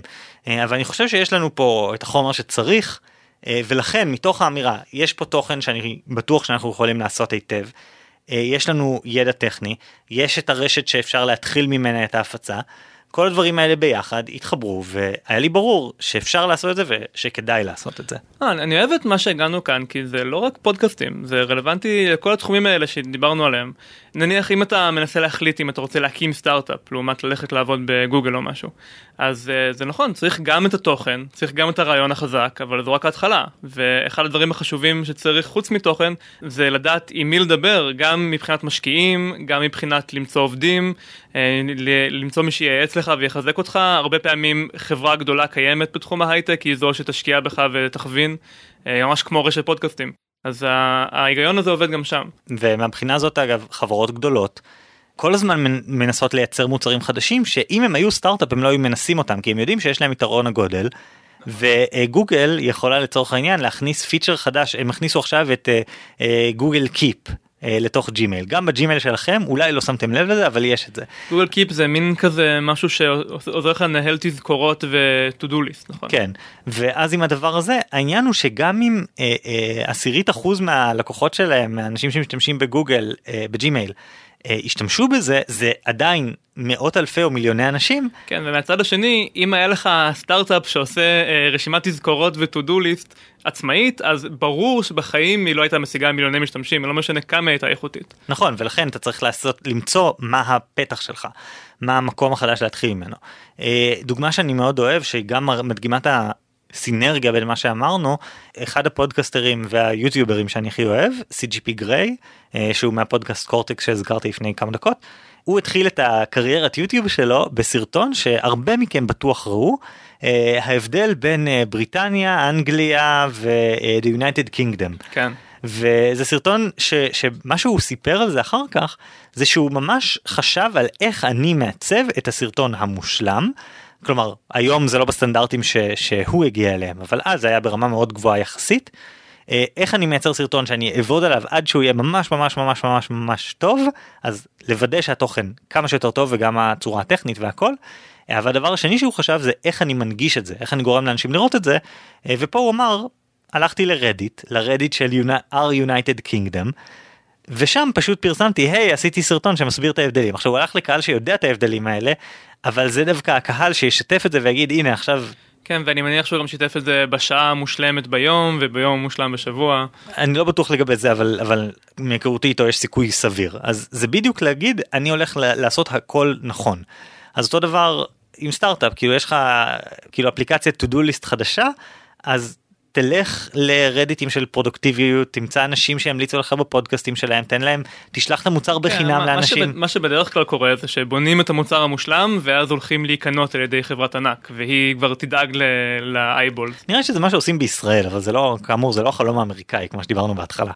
אה, אבל אני חושב שיש לנו פה את החומר שצריך אה, ולכן מתוך האמירה יש פה תוכן שאני בטוח שאנחנו יכולים לעשות היטב. אה, יש לנו ידע טכני יש את הרשת שאפשר להתחיל ממנה את ההפצה. כל הדברים האלה ביחד התחברו והיה לי ברור שאפשר לעשות את זה ושכדאי לעשות את זה. אה, אני אוהב את מה שהגענו כאן כי זה לא רק פודקאסטים זה רלוונטי לכל התחומים האלה שדיברנו עליהם. נניח אם אתה מנסה להחליט אם אתה רוצה להקים סטארט-אפ לעומת ללכת לעבוד בגוגל או משהו אז uh, זה נכון צריך גם את התוכן צריך גם את הרעיון החזק אבל זו רק ההתחלה ואחד הדברים החשובים שצריך חוץ מתוכן זה לדעת עם מי לדבר גם מבחינת משקיעים גם מבחינת למצוא עובדים uh, למצוא מי שייעץ לך ויחזק אותך הרבה פעמים חברה גדולה קיימת בתחום ההייטק היא זו שתשקיע בך ותכווין uh, ממש כמו רשת פודקאסטים. אז ההיגיון הזה עובד גם שם. ומהבחינה הזאת אגב חברות גדולות כל הזמן מנסות לייצר מוצרים חדשים שאם הם היו סטארט-אפ הם לא היו מנסים אותם כי הם יודעים שיש להם יתרון הגודל. וגוגל יכולה לצורך העניין להכניס פיצ'ר חדש הם הכניסו עכשיו את Google uh, Keep לתוך ג'ימייל גם בג'ימייל שלכם אולי לא שמתם לב לזה אבל יש את זה. Google Keep זה מין כזה משהו שעוזר לך לנהל תזכורות ו-to do list נכון? כן ואז עם הדבר הזה העניין הוא שגם אם אה, אה, עשירית אחוז מהלקוחות שלהם מהאנשים שמשתמשים בגוגל אה, בג'ימייל השתמשו בזה זה עדיין מאות אלפי או מיליוני אנשים. כן ומהצד השני אם היה לך סטארט-אפ שעושה אה, רשימת תזכורות do list עצמאית אז ברור שבחיים היא לא הייתה משיגה מיליוני משתמשים לא משנה כמה הייתה איכותית. נכון ולכן אתה צריך לעשות למצוא מה הפתח שלך מה המקום החדש להתחיל ממנו. אה, דוגמה שאני מאוד אוהב שהיא גם מדגימה את סינרגיה בין מה שאמרנו אחד הפודקסטרים והיוטיוברים שאני הכי אוהב CGP גריי אה, שהוא מהפודקאסט קורטקס שהזכרתי לפני כמה דקות הוא התחיל את הקריירת יוטיוב שלו בסרטון שהרבה מכם בטוח ראו אה, ההבדל בין אה, בריטניה אנגליה ו-United Kingdom. כן. וזה סרטון ש, שמה שהוא סיפר על זה אחר כך זה שהוא ממש חשב על איך אני מעצב את הסרטון המושלם כלומר היום זה לא בסטנדרטים ש, שהוא הגיע אליהם אבל אז זה היה ברמה מאוד גבוהה יחסית. אה, איך אני מייצר סרטון שאני אעבוד עליו עד שהוא יהיה ממש ממש ממש ממש ממש טוב אז לוודא שהתוכן כמה שיותר טוב וגם הצורה הטכנית והכל. אה, אבל הדבר השני שהוא חשב זה איך אני מנגיש את זה איך אני גורם לאנשים לראות את זה אה, ופה הוא אמר הלכתי לרדיט לרדיט של R United Kingdom. ושם פשוט פרסמתי היי hey, עשיתי סרטון שמסביר את ההבדלים עכשיו הוא הלך לקהל שיודע את ההבדלים האלה אבל זה דווקא הקהל שישתף את זה ויגיד הנה עכשיו כן, ואני מניח שהוא גם שיתף את זה בשעה המושלמת ביום וביום המושלם בשבוע. אני לא בטוח לגבי זה, אבל, אבל מהיכרותי איתו יש סיכוי סביר. אז זה בדיוק להגיד, אני הולך לעשות הכל נכון. אז אותו דבר עם סטארט-אפ, כאילו יש לך כאילו אפליקציית to do list חדשה, אז תלך לרדיטים של פרודוקטיביות, תמצא אנשים שימליצו לך בפודקאסטים שלהם, תן להם, תשלח את המוצר כן, בחינם כן, לאנשים. מה, שבד, מה שבדרך כלל קורה זה שבונים את המוצר המושלם ואז הולכים להיקנות על ידי חברת ענק והיא כבר תדאג לאייבול. נראה שזה מה שעושים בישראל אבל זה לא כאמור זה לא החלום האמריקאי כמו שדיברנו בהתחלה.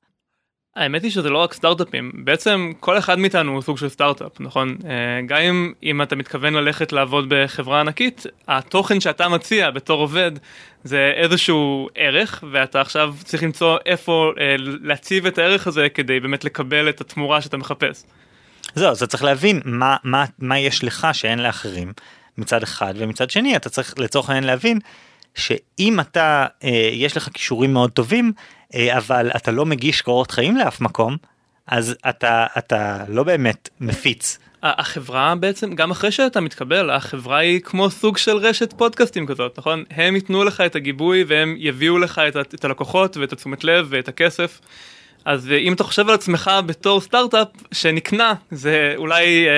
האמת היא שזה לא רק סטארט-אפים, בעצם כל אחד מאיתנו הוא סוג של סטארט-אפ, נכון? אה, גם אם, אם אתה מתכוון ללכת לעבוד בחברה ענקית, התוכן שאתה מציע בתור עובד זה איזשהו ערך, ואתה עכשיו צריך למצוא איפה אה, להציב את הערך הזה כדי באמת לקבל את התמורה שאתה מחפש. זהו, אז אתה צריך להבין מה, מה, מה יש לך שאין לאחרים מצד אחד, ומצד שני אתה צריך לצורך העניין להבין שאם אתה, אה, יש לך כישורים מאוד טובים, אבל אתה לא מגיש קורות חיים לאף מקום, אז אתה, אתה לא באמת מפיץ. החברה בעצם, גם אחרי שאתה מתקבל, החברה היא כמו סוג של רשת פודקאסטים כזאת, נכון? הם ייתנו לך את הגיבוי והם יביאו לך את, את הלקוחות ואת התשומת לב ואת הכסף. אז אה, אם אתה חושב על עצמך בתור סטארט-אפ שנקנה, זה אולי אה,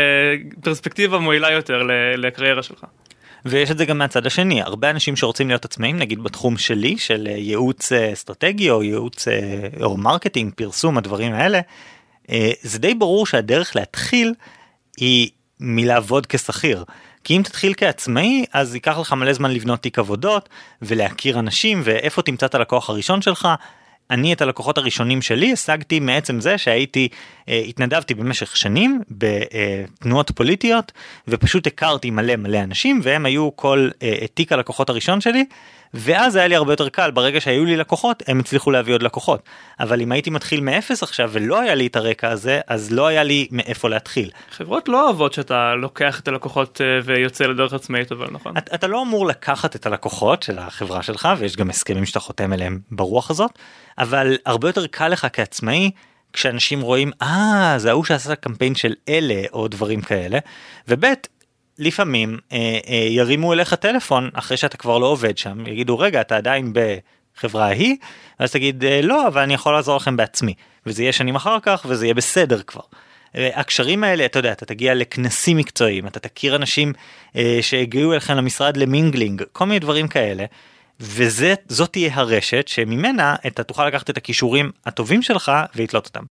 פרספקטיבה מועילה יותר לקריירה שלך. ויש את זה גם מהצד השני הרבה אנשים שרוצים להיות עצמאים נגיד בתחום שלי של אה, ייעוץ אה, אסטרטגי או ייעוץ אה, או marketing פרסום הדברים האלה זה די ברור שהדרך להתחיל היא מלעבוד כשכיר. כי אם תתחיל כעצמאי אז ייקח לך מלא זמן לבנות תיק עבודות ולהכיר אנשים ואיפה תמצא את הלקוח הראשון שלך אני את הלקוחות הראשונים שלי השגתי מעצם זה שהייתי אה, התנדבתי במשך שנים בתנועות פוליטיות ופשוט הכרתי מלא מלא אנשים והם היו כל אה, תיק הלקוחות הראשון שלי ואז היה לי הרבה יותר קל ברגע שהיו לי לקוחות הם הצליחו להביא עוד לקוחות אבל אם הייתי מתחיל מאפס עכשיו ולא היה לי את הרקע הזה אז לא היה לי מאיפה להתחיל. חברות לא אוהבות שאתה לוקח את הלקוחות אה, ויוצא לדרך עצמאית אבל נכון. אתה, אתה לא אמור לקחת את הלקוחות של החברה שלך ויש גם הסכמים שאתה חותם אליהם ברוח הזאת אבל הרבה יותר קל לך כעצמאי כשאנשים רואים אה זה ההוא שעשה קמפיין של אלה או דברים כאלה ובית לפעמים אה, אה, ירימו אליך טלפון אחרי שאתה כבר לא עובד שם יגידו רגע אתה עדיין בחברה ההיא אז תגיד אה, לא אבל אני יכול לעזור לכם בעצמי וזה יהיה שנים אחר כך וזה יהיה בסדר כבר. אה, הקשרים האלה אתה יודע אתה תגיע לכנסים מקצועיים אתה תכיר אנשים אה, שהגיעו אליכם למשרד למינגלינג כל מיני דברים כאלה. וזאת תהיה הרשת שממנה אתה תוכל לקחת את הכישורים הטובים שלך ולתלות אותם.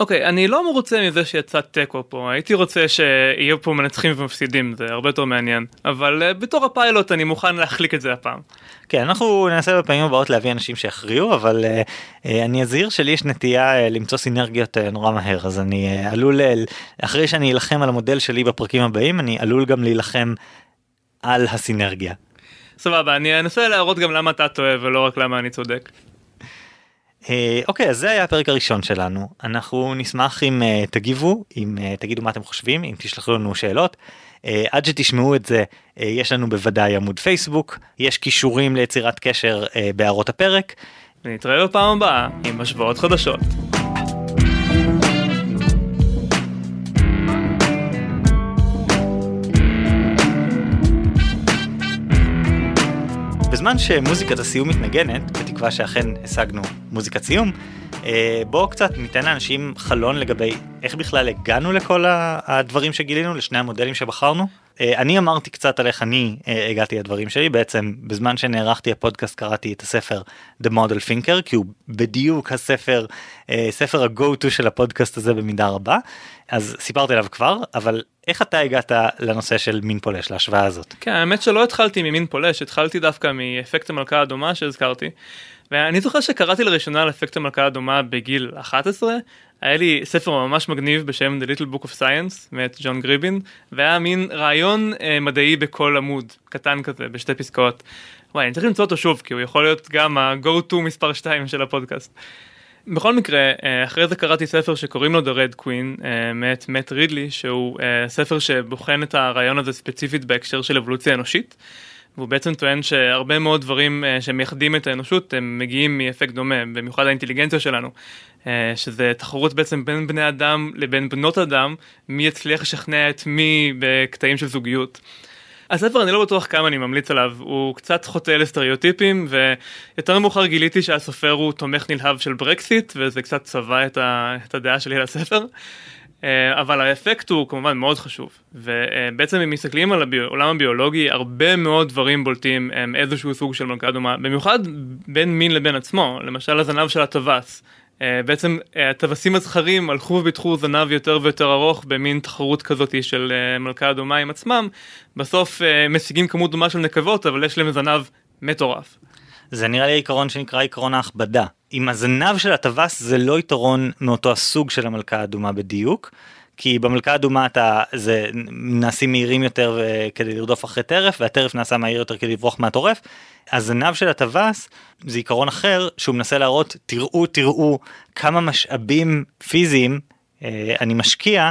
אוקיי, okay, אני לא מרוצה מזה שיצא תיקו פה, הייתי רוצה שיהיו פה מנצחים ומפסידים, זה הרבה יותר מעניין, אבל uh, בתור הפיילוט אני מוכן להחליק את זה הפעם. כן, אנחנו ננסה בפעמים הבאות להביא אנשים שיכריעו, אבל uh, uh, אני אזהיר שלי יש נטייה uh, למצוא סינרגיות uh, נורא מהר, אז אני uh, עלול, uh, אחרי שאני אלחם על המודל שלי בפרקים הבאים, אני עלול גם להילחם על הסינרגיה. סבבה, אני אנסה להראות גם למה אתה טועה ולא רק למה אני צודק. אה, אוקיי אז זה היה הפרק הראשון שלנו אנחנו נשמח אם uh, תגיבו אם uh, תגידו מה אתם חושבים אם תשלחו לנו שאלות uh, עד שתשמעו את זה uh, יש לנו בוודאי עמוד פייסבוק יש כישורים ליצירת קשר uh, בהערות הפרק. נתראה בפעם הבאה עם השוואות חדשות. בזמן שמוזיקת הסיום מתנגנת, בתקווה שאכן השגנו מוזיקת סיום, אה, בואו קצת ניתן לאנשים חלון לגבי איך בכלל הגענו לכל הדברים שגילינו, לשני המודלים שבחרנו. אה, אני אמרתי קצת על איך אני אה, הגעתי לדברים שלי, בעצם בזמן שנערכתי הפודקאסט קראתי את הספר The Model Thinker, כי הוא בדיוק הספר, ספר ה-go to של הפודקאסט הזה במידה רבה, אז סיפרתי עליו כבר, אבל איך אתה הגעת לנושא של מין פולש, להשוואה הזאת? כן, האמת שלא התחלתי ממין פולש, התחלתי דווקא מאפקט המלכה האדומה שהזכרתי. ואני זוכר שקראתי לראשונה על אפקט המלכה האדומה בגיל 11, היה לי ספר ממש מגניב בשם The Little Book of Science מאת ג'ון גריבין, והיה מין רעיון אה, מדעי בכל עמוד, קטן כזה, בשתי פסקאות. וואי, אני צריך למצוא אותו שוב, כי הוא יכול להיות גם ה-go to מספר 2 של הפודקאסט. בכל מקרה, אה, אחרי זה קראתי ספר שקוראים לו The Red Queen, אה, מאת מאט רידלי, שהוא אה, ספר שבוחן את הרעיון הזה ספציפית בהקשר של אבולוציה אנושית. והוא בעצם טוען שהרבה מאוד דברים שמייחדים את האנושות הם מגיעים מאפקט דומה, במיוחד האינטליגנציה שלנו, שזה תחרות בעצם בין בני אדם לבין בנות אדם, מי יצליח לשכנע את מי בקטעים של זוגיות. הספר אני לא בטוח כמה אני ממליץ עליו, הוא קצת חוטא לסטריאוטיפים ויותר מאוחר גיליתי שהסופר הוא תומך נלהב של ברקסיט וזה קצת צבע את, ה... את הדעה שלי על הספר. אה, אבל האפקט הוא כמובן מאוד חשוב ובעצם אם מסתכלים על העולם הביולוגי הרבה מאוד דברים בולטים הם איזשהו סוג של מלכה אדומה במיוחד בין מין לבין עצמו למשל הזנב של הטווס בעצם אה, הטווסים הזכרים הלכו ופיתחו זנב יותר ויותר ארוך במין תחרות כזאת של מלכה אדומה עם עצמם בסוף משיגים כמות דומה של נקבות אבל יש להם זנב מטורף. זה נראה לי עיקרון שנקרא עיקרון ההכבדה. עם הזנב של הטווס זה לא יתרון מאותו הסוג של המלכה האדומה בדיוק. כי במלכה האדומה אתה זה נעשים מהירים יותר כדי לרדוף אחרי טרף והטרף נעשה מהיר יותר כדי לברוח מהטורף. הזנב של הטווס זה עיקרון אחר שהוא מנסה להראות תראו תראו כמה משאבים פיזיים אה, אני משקיע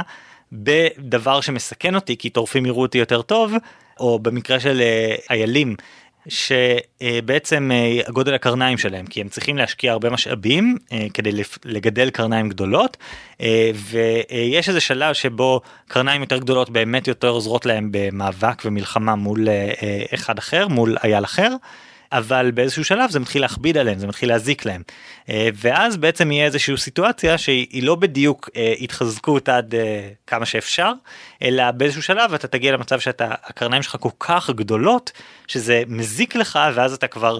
בדבר שמסכן אותי כי טורפים יראו אותי יותר טוב או במקרה של אה, איילים שבעצם אה, גודל הקרניים שלהם כי הם צריכים להשקיע הרבה משאבים אה, כדי לגדל קרניים גדולות אה, ויש איזה שלב שבו קרניים יותר גדולות באמת יותר עוזרות להם במאבק ומלחמה מול אחד אחר מול אייל אחר. אבל באיזשהו שלב זה מתחיל להכביד עליהם זה מתחיל להזיק להם אה, ואז בעצם יהיה איזושהי סיטואציה שהיא לא בדיוק אה, התחזקות עד אה, כמה שאפשר אלא באיזשהו שלב אתה תגיע למצב שאתה הקרניים שלך כל כך גדולות שזה מזיק לך ואז אתה כבר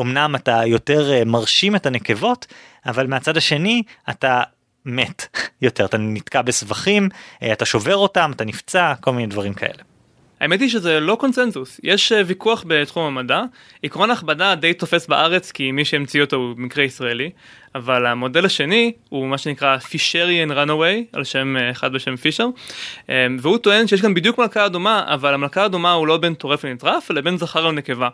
אמנם אתה יותר מרשים את הנקבות אבל מהצד השני אתה מת *laughs* יותר אתה נתקע בסבכים אתה שובר אותם אתה נפצע כל מיני דברים כאלה. האמת היא שזה לא קונצנזוס, יש אה, ויכוח בתחום המדע, עקרון ההכבדה די תופס בארץ כי מי שהמציא אותו הוא מקרה ישראלי, אבל המודל השני הוא מה שנקרא פישריאן רנאווי, על שם אה, אחד בשם פישר, אה, והוא טוען שיש גם בדיוק מלכה אדומה, אבל המלכה האדומה הוא לא בין טורף לנטרף, אלא בין זכר לנקבה.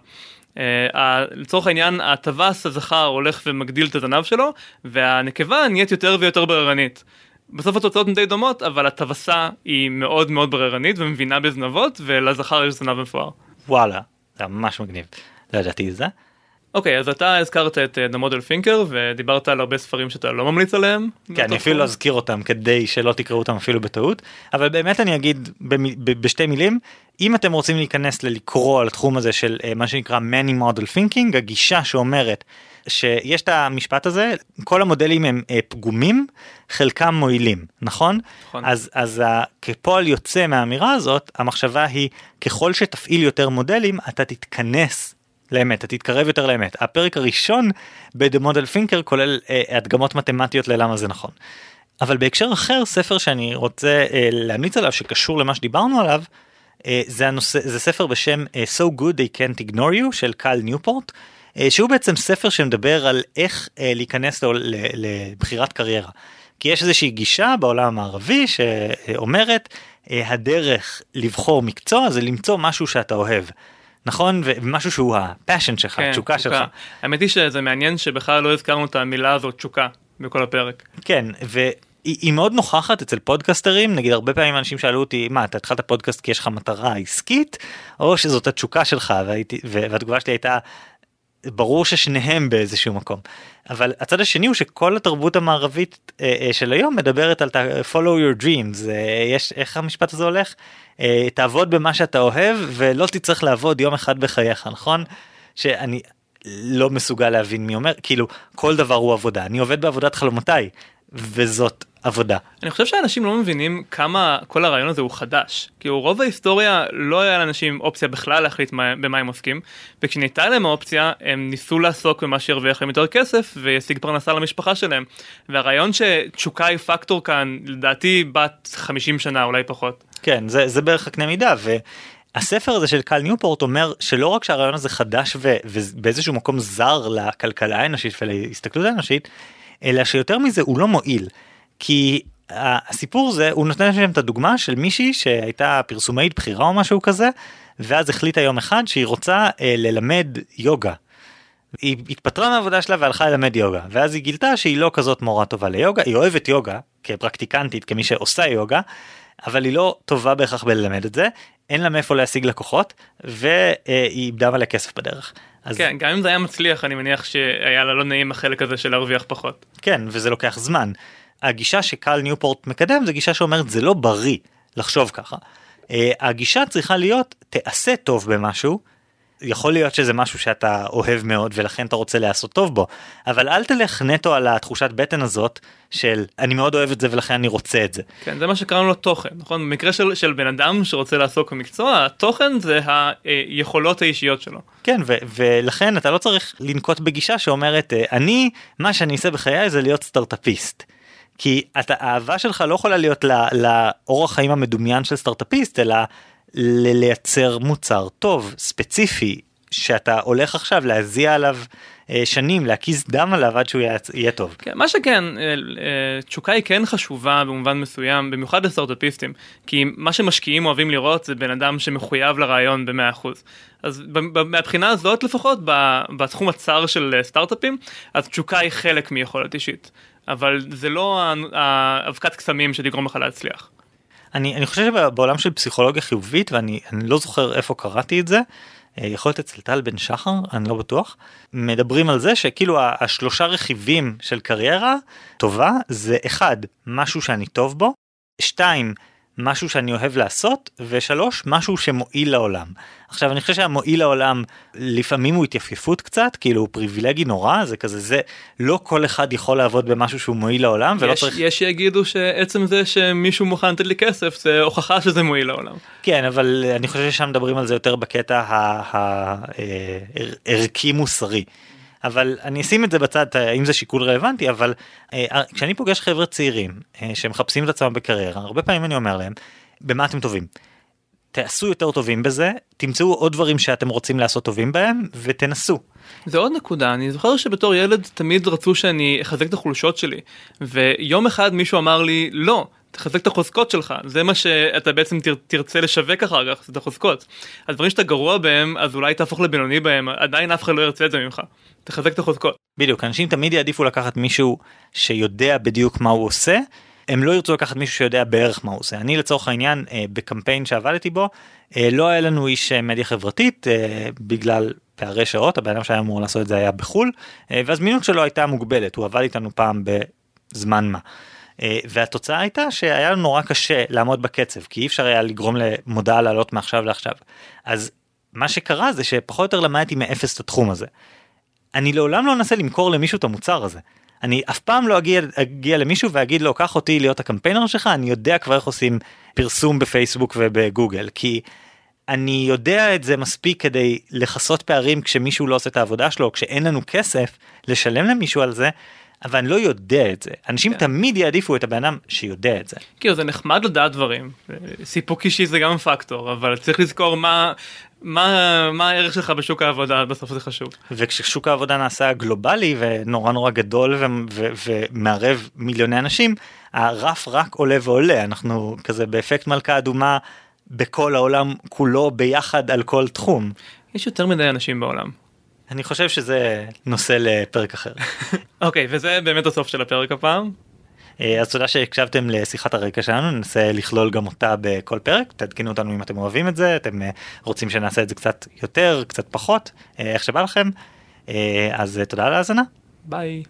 לצורך העניין הטווס הזכר הולך ומגדיל את הזנב שלו והנקבה נהיית יותר ויותר בררנית. בסוף התוצאות הן די דומות, אבל הטווסה היא מאוד מאוד בררנית ומבינה בזנבות, ולזכר יש זנב מפואר. וואלה, זה ממש מגניב. לא ידעתי את זה. אוקיי, אז אתה הזכרת את The Model Thinker ודיברת על הרבה ספרים שאתה לא ממליץ עליהם. כן, אני אפילו לא אזכיר אותם כדי שלא תקראו אותם אפילו בטעות, אבל באמת אני אגיד בשתי מילים, אם אתם רוצים להיכנס ללקרוא על התחום הזה של אה, מה שנקרא Many Model Thinking, הגישה שאומרת שיש את המשפט הזה, כל המודלים הם אה, פגומים, חלקם מועילים, נכון? נכון. אז, אז כפועל יוצא מהאמירה הזאת, המחשבה היא ככל שתפעיל יותר מודלים, אתה תתכנס לאמת, אתה תתקרב יותר לאמת. הפרק הראשון ב-The Model כולל אה, הדגמות מתמטיות ללמה זה נכון. אבל בהקשר אחר, ספר שאני רוצה אה, להמליץ עליו שקשור למה שדיברנו עליו, אה, זה, הנושא, זה ספר בשם אה, So Good They Can't Ignore You של קאל ניופורט. אה, שהוא בעצם ספר שמדבר על איך אה, להיכנס לבחירת קריירה. כי יש איזושהי גישה בעולם המערבי שאומרת אה, הדרך לבחור מקצוע זה למצוא משהו שאתה אוהב. נכון ומשהו שהוא ה passion שלך, כן, תשוקה שלך. האמת היא שזה מעניין שבכלל לא הזכרנו את המילה הזאת תשוקה בכל הפרק. כן והיא מאוד נוכחת אצל פודקסטרים נגיד הרבה פעמים אנשים שאלו אותי מה אתה התחלת פודקאסט כי יש לך מטרה עסקית או שזאת התשוקה שלך והייתי והתגובה שלי הייתה ברור ששניהם באיזשהו מקום. אבל הצד השני הוא שכל התרבות המערבית אה, אה, של היום מדברת על follow your dreams אה, יש איך המשפט הזה הולך? תעבוד במה שאתה אוהב ולא תצטרך לעבוד יום אחד בחייך נכון? שאני לא מסוגל להבין מי אומר כאילו כל דבר הוא עבודה. אני עובד בעבודת חלומותיי וזאת עבודה. אני חושב שאנשים לא מבינים כמה כל הרעיון הזה הוא חדש. כי רוב ההיסטוריה לא היה לאנשים אופציה בכלל להחליט מה, במה הם עוסקים, וכשניתנה להם האופציה הם ניסו לעסוק במה שירוויח להם יותר כסף וישיג פרנסה למשפחה שלהם. והרעיון שתשוקה היא פקטור כאן לדעתי בת 50 שנה אולי פחות. כן זה, זה בערך הקנה מידה. ו... הספר הזה של קל ניופורט אומר שלא רק שהרעיון הזה חדש ו- ובאיזשהו מקום זר לכלכלה האנושית ולהסתכלות האנושית, אלא שיותר מזה הוא לא מועיל. כי הסיפור זה הוא נותן שם את הדוגמה של מישהי שהייתה פרסומאית בכירה או משהו כזה ואז החליטה יום אחד שהיא רוצה אה, ללמד יוגה. היא התפטרה מהעבודה שלה והלכה ללמד יוגה ואז היא גילתה שהיא לא כזאת מורה טובה ליוגה היא אוהבת יוגה כפרקטיקנטית כמי שעושה יוגה אבל היא לא טובה בהכרח בללמד את זה אין לה מאיפה להשיג לקוחות והיא איבדה מלא כסף בדרך. אז... כן, גם אם זה היה מצליח אני מניח שהיה לה לא נעים החלק הזה של להרוויח פחות. כן וזה לוקח זמן. הגישה שקל ניופורט מקדם זה גישה שאומרת זה לא בריא לחשוב ככה. אה, הגישה צריכה להיות תעשה טוב במשהו. יכול להיות שזה משהו שאתה אוהב מאוד ולכן אתה רוצה לעשות טוב בו אבל אל תלך נטו על התחושת בטן הזאת של אני מאוד אוהב את זה ולכן אני רוצה את זה. כן זה מה שקראנו לו תוכן נכון במקרה של, של בן אדם שרוצה לעסוק במקצוע התוכן זה היכולות האישיות שלו. כן ו- ולכן אתה לא צריך לנקוט בגישה שאומרת אני מה שאני אעשה בחיי זה להיות סטארטאפיסט. כי אתה, האהבה שלך לא יכולה להיות לאורח חיים המדומיין של סטארטאפיסט אלא לייצר מוצר טוב ספציפי שאתה הולך עכשיו להזיע עליו אה, שנים להקיז דם עליו עד שהוא יהיה טוב. כן, מה שכן אה, אה, תשוקה היא כן חשובה במובן מסוים במיוחד לסטארטאפיסטים כי מה שמשקיעים אוהבים לראות זה בן אדם שמחויב לרעיון ב-100% אז מהבחינה הזאת לפחות בתחום הצר של סטארטאפים אז תשוקה היא חלק מיכולת אישית אבל זה לא האבקת קסמים שתגרום לך להצליח. אני, אני חושב שבעולם של פסיכולוגיה חיובית ואני לא זוכר איפה קראתי את זה אה, יכול להיות אצל טל בן שחר אני לא בטוח מדברים על זה שכאילו השלושה רכיבים של קריירה טובה זה אחד משהו שאני טוב בו שתיים משהו שאני אוהב לעשות, ושלוש, משהו שמועיל לעולם. עכשיו אני חושב שהמועיל לעולם לפעמים הוא התייפיפות קצת, כאילו הוא פריבילגי נורא, זה כזה זה, לא כל אחד יכול לעבוד במשהו שהוא מועיל לעולם, ולא יש, צריך... יש שיגידו שעצם זה שמישהו מוכן לתת לי כסף זה הוכחה שזה מועיל לעולם. כן, אבל אני חושב ששם מדברים על זה יותר בקטע הערכי אה, מוסרי. אבל אני אשים את זה בצד אם זה שיקול רלוונטי אבל אה, כשאני פוגש חבר'ה צעירים אה, שמחפשים את עצמם בקריירה הרבה פעמים אני אומר להם במה אתם טובים. תעשו יותר טובים בזה תמצאו עוד דברים שאתם רוצים לעשות טובים בהם ותנסו. זה עוד נקודה אני זוכר שבתור ילד תמיד רצו שאני אחזק את החולשות שלי ויום אחד מישהו אמר לי לא תחזק את החוזקות שלך זה מה שאתה בעצם תר, תרצה לשווק אחר כך את החוזקות. הדברים שאתה גרוע בהם אז אולי תהפוך לבינוני בהם עדיין אף אחד לא ירצה את זה ממך. תחזק את החוזקות. בדיוק אנשים תמיד יעדיפו לקחת מישהו שיודע בדיוק מה הוא עושה. הם לא ירצו לקחת מישהו שיודע בערך מה הוא עושה. אני לצורך העניין אה, בקמפיין שעבדתי בו אה, לא היה לנו איש אה, מדיה חברתית בגלל פערי שעות הבן אדם שהיה אמור לעשות את זה היה בחול והזמינות שלו הייתה מוגבלת הוא עבד איתנו פעם בזמן מה. והתוצאה הייתה שהיה לנו נורא קשה לעמוד בקצב כי אי אפשר היה לגרום למודעה לעלות מעכשיו לעכשיו. אז מה שקרה זה שפחות או יותר למדתי מאפס את התחום הזה. אני לעולם לא אנסה למכור למישהו את המוצר הזה. אני אף פעם לא אגיע, אגיע למישהו ואגיד לו קח אותי להיות הקמפיינר שלך אני יודע כבר איך עושים פרסום בפייסבוק ובגוגל כי אני יודע את זה מספיק כדי לכסות פערים כשמישהו לא עושה את העבודה שלו כשאין לנו כסף לשלם למישהו על זה אבל אני לא יודע את זה אנשים. כן. תמיד יעדיפו את הבן אדם שיודע את זה. כאילו זה נחמד לדעת דברים סיפוק אישי זה גם פקטור אבל צריך לזכור מה מה, מה הערך שלך בשוק העבודה בסוף זה חשוב. וכששוק העבודה נעשה גלובלי ונורא נורא גדול ו- ו- ומערב מיליוני אנשים הרף רק עולה ועולה אנחנו כזה באפקט מלכה אדומה בכל העולם כולו ביחד על כל תחום. יש יותר מדי אנשים בעולם. אני חושב שזה נושא לפרק אחר. אוקיי וזה באמת הסוף של הפרק הפעם. אה, אז תודה שהקשבתם לשיחת הרקע שלנו ננסה לכלול גם אותה בכל פרק תעדכנו אותנו אם אתם אוהבים את זה אתם אה, רוצים שנעשה את זה קצת יותר קצת פחות אה, איך שבא לכם אז תודה על ההאזנה. ביי.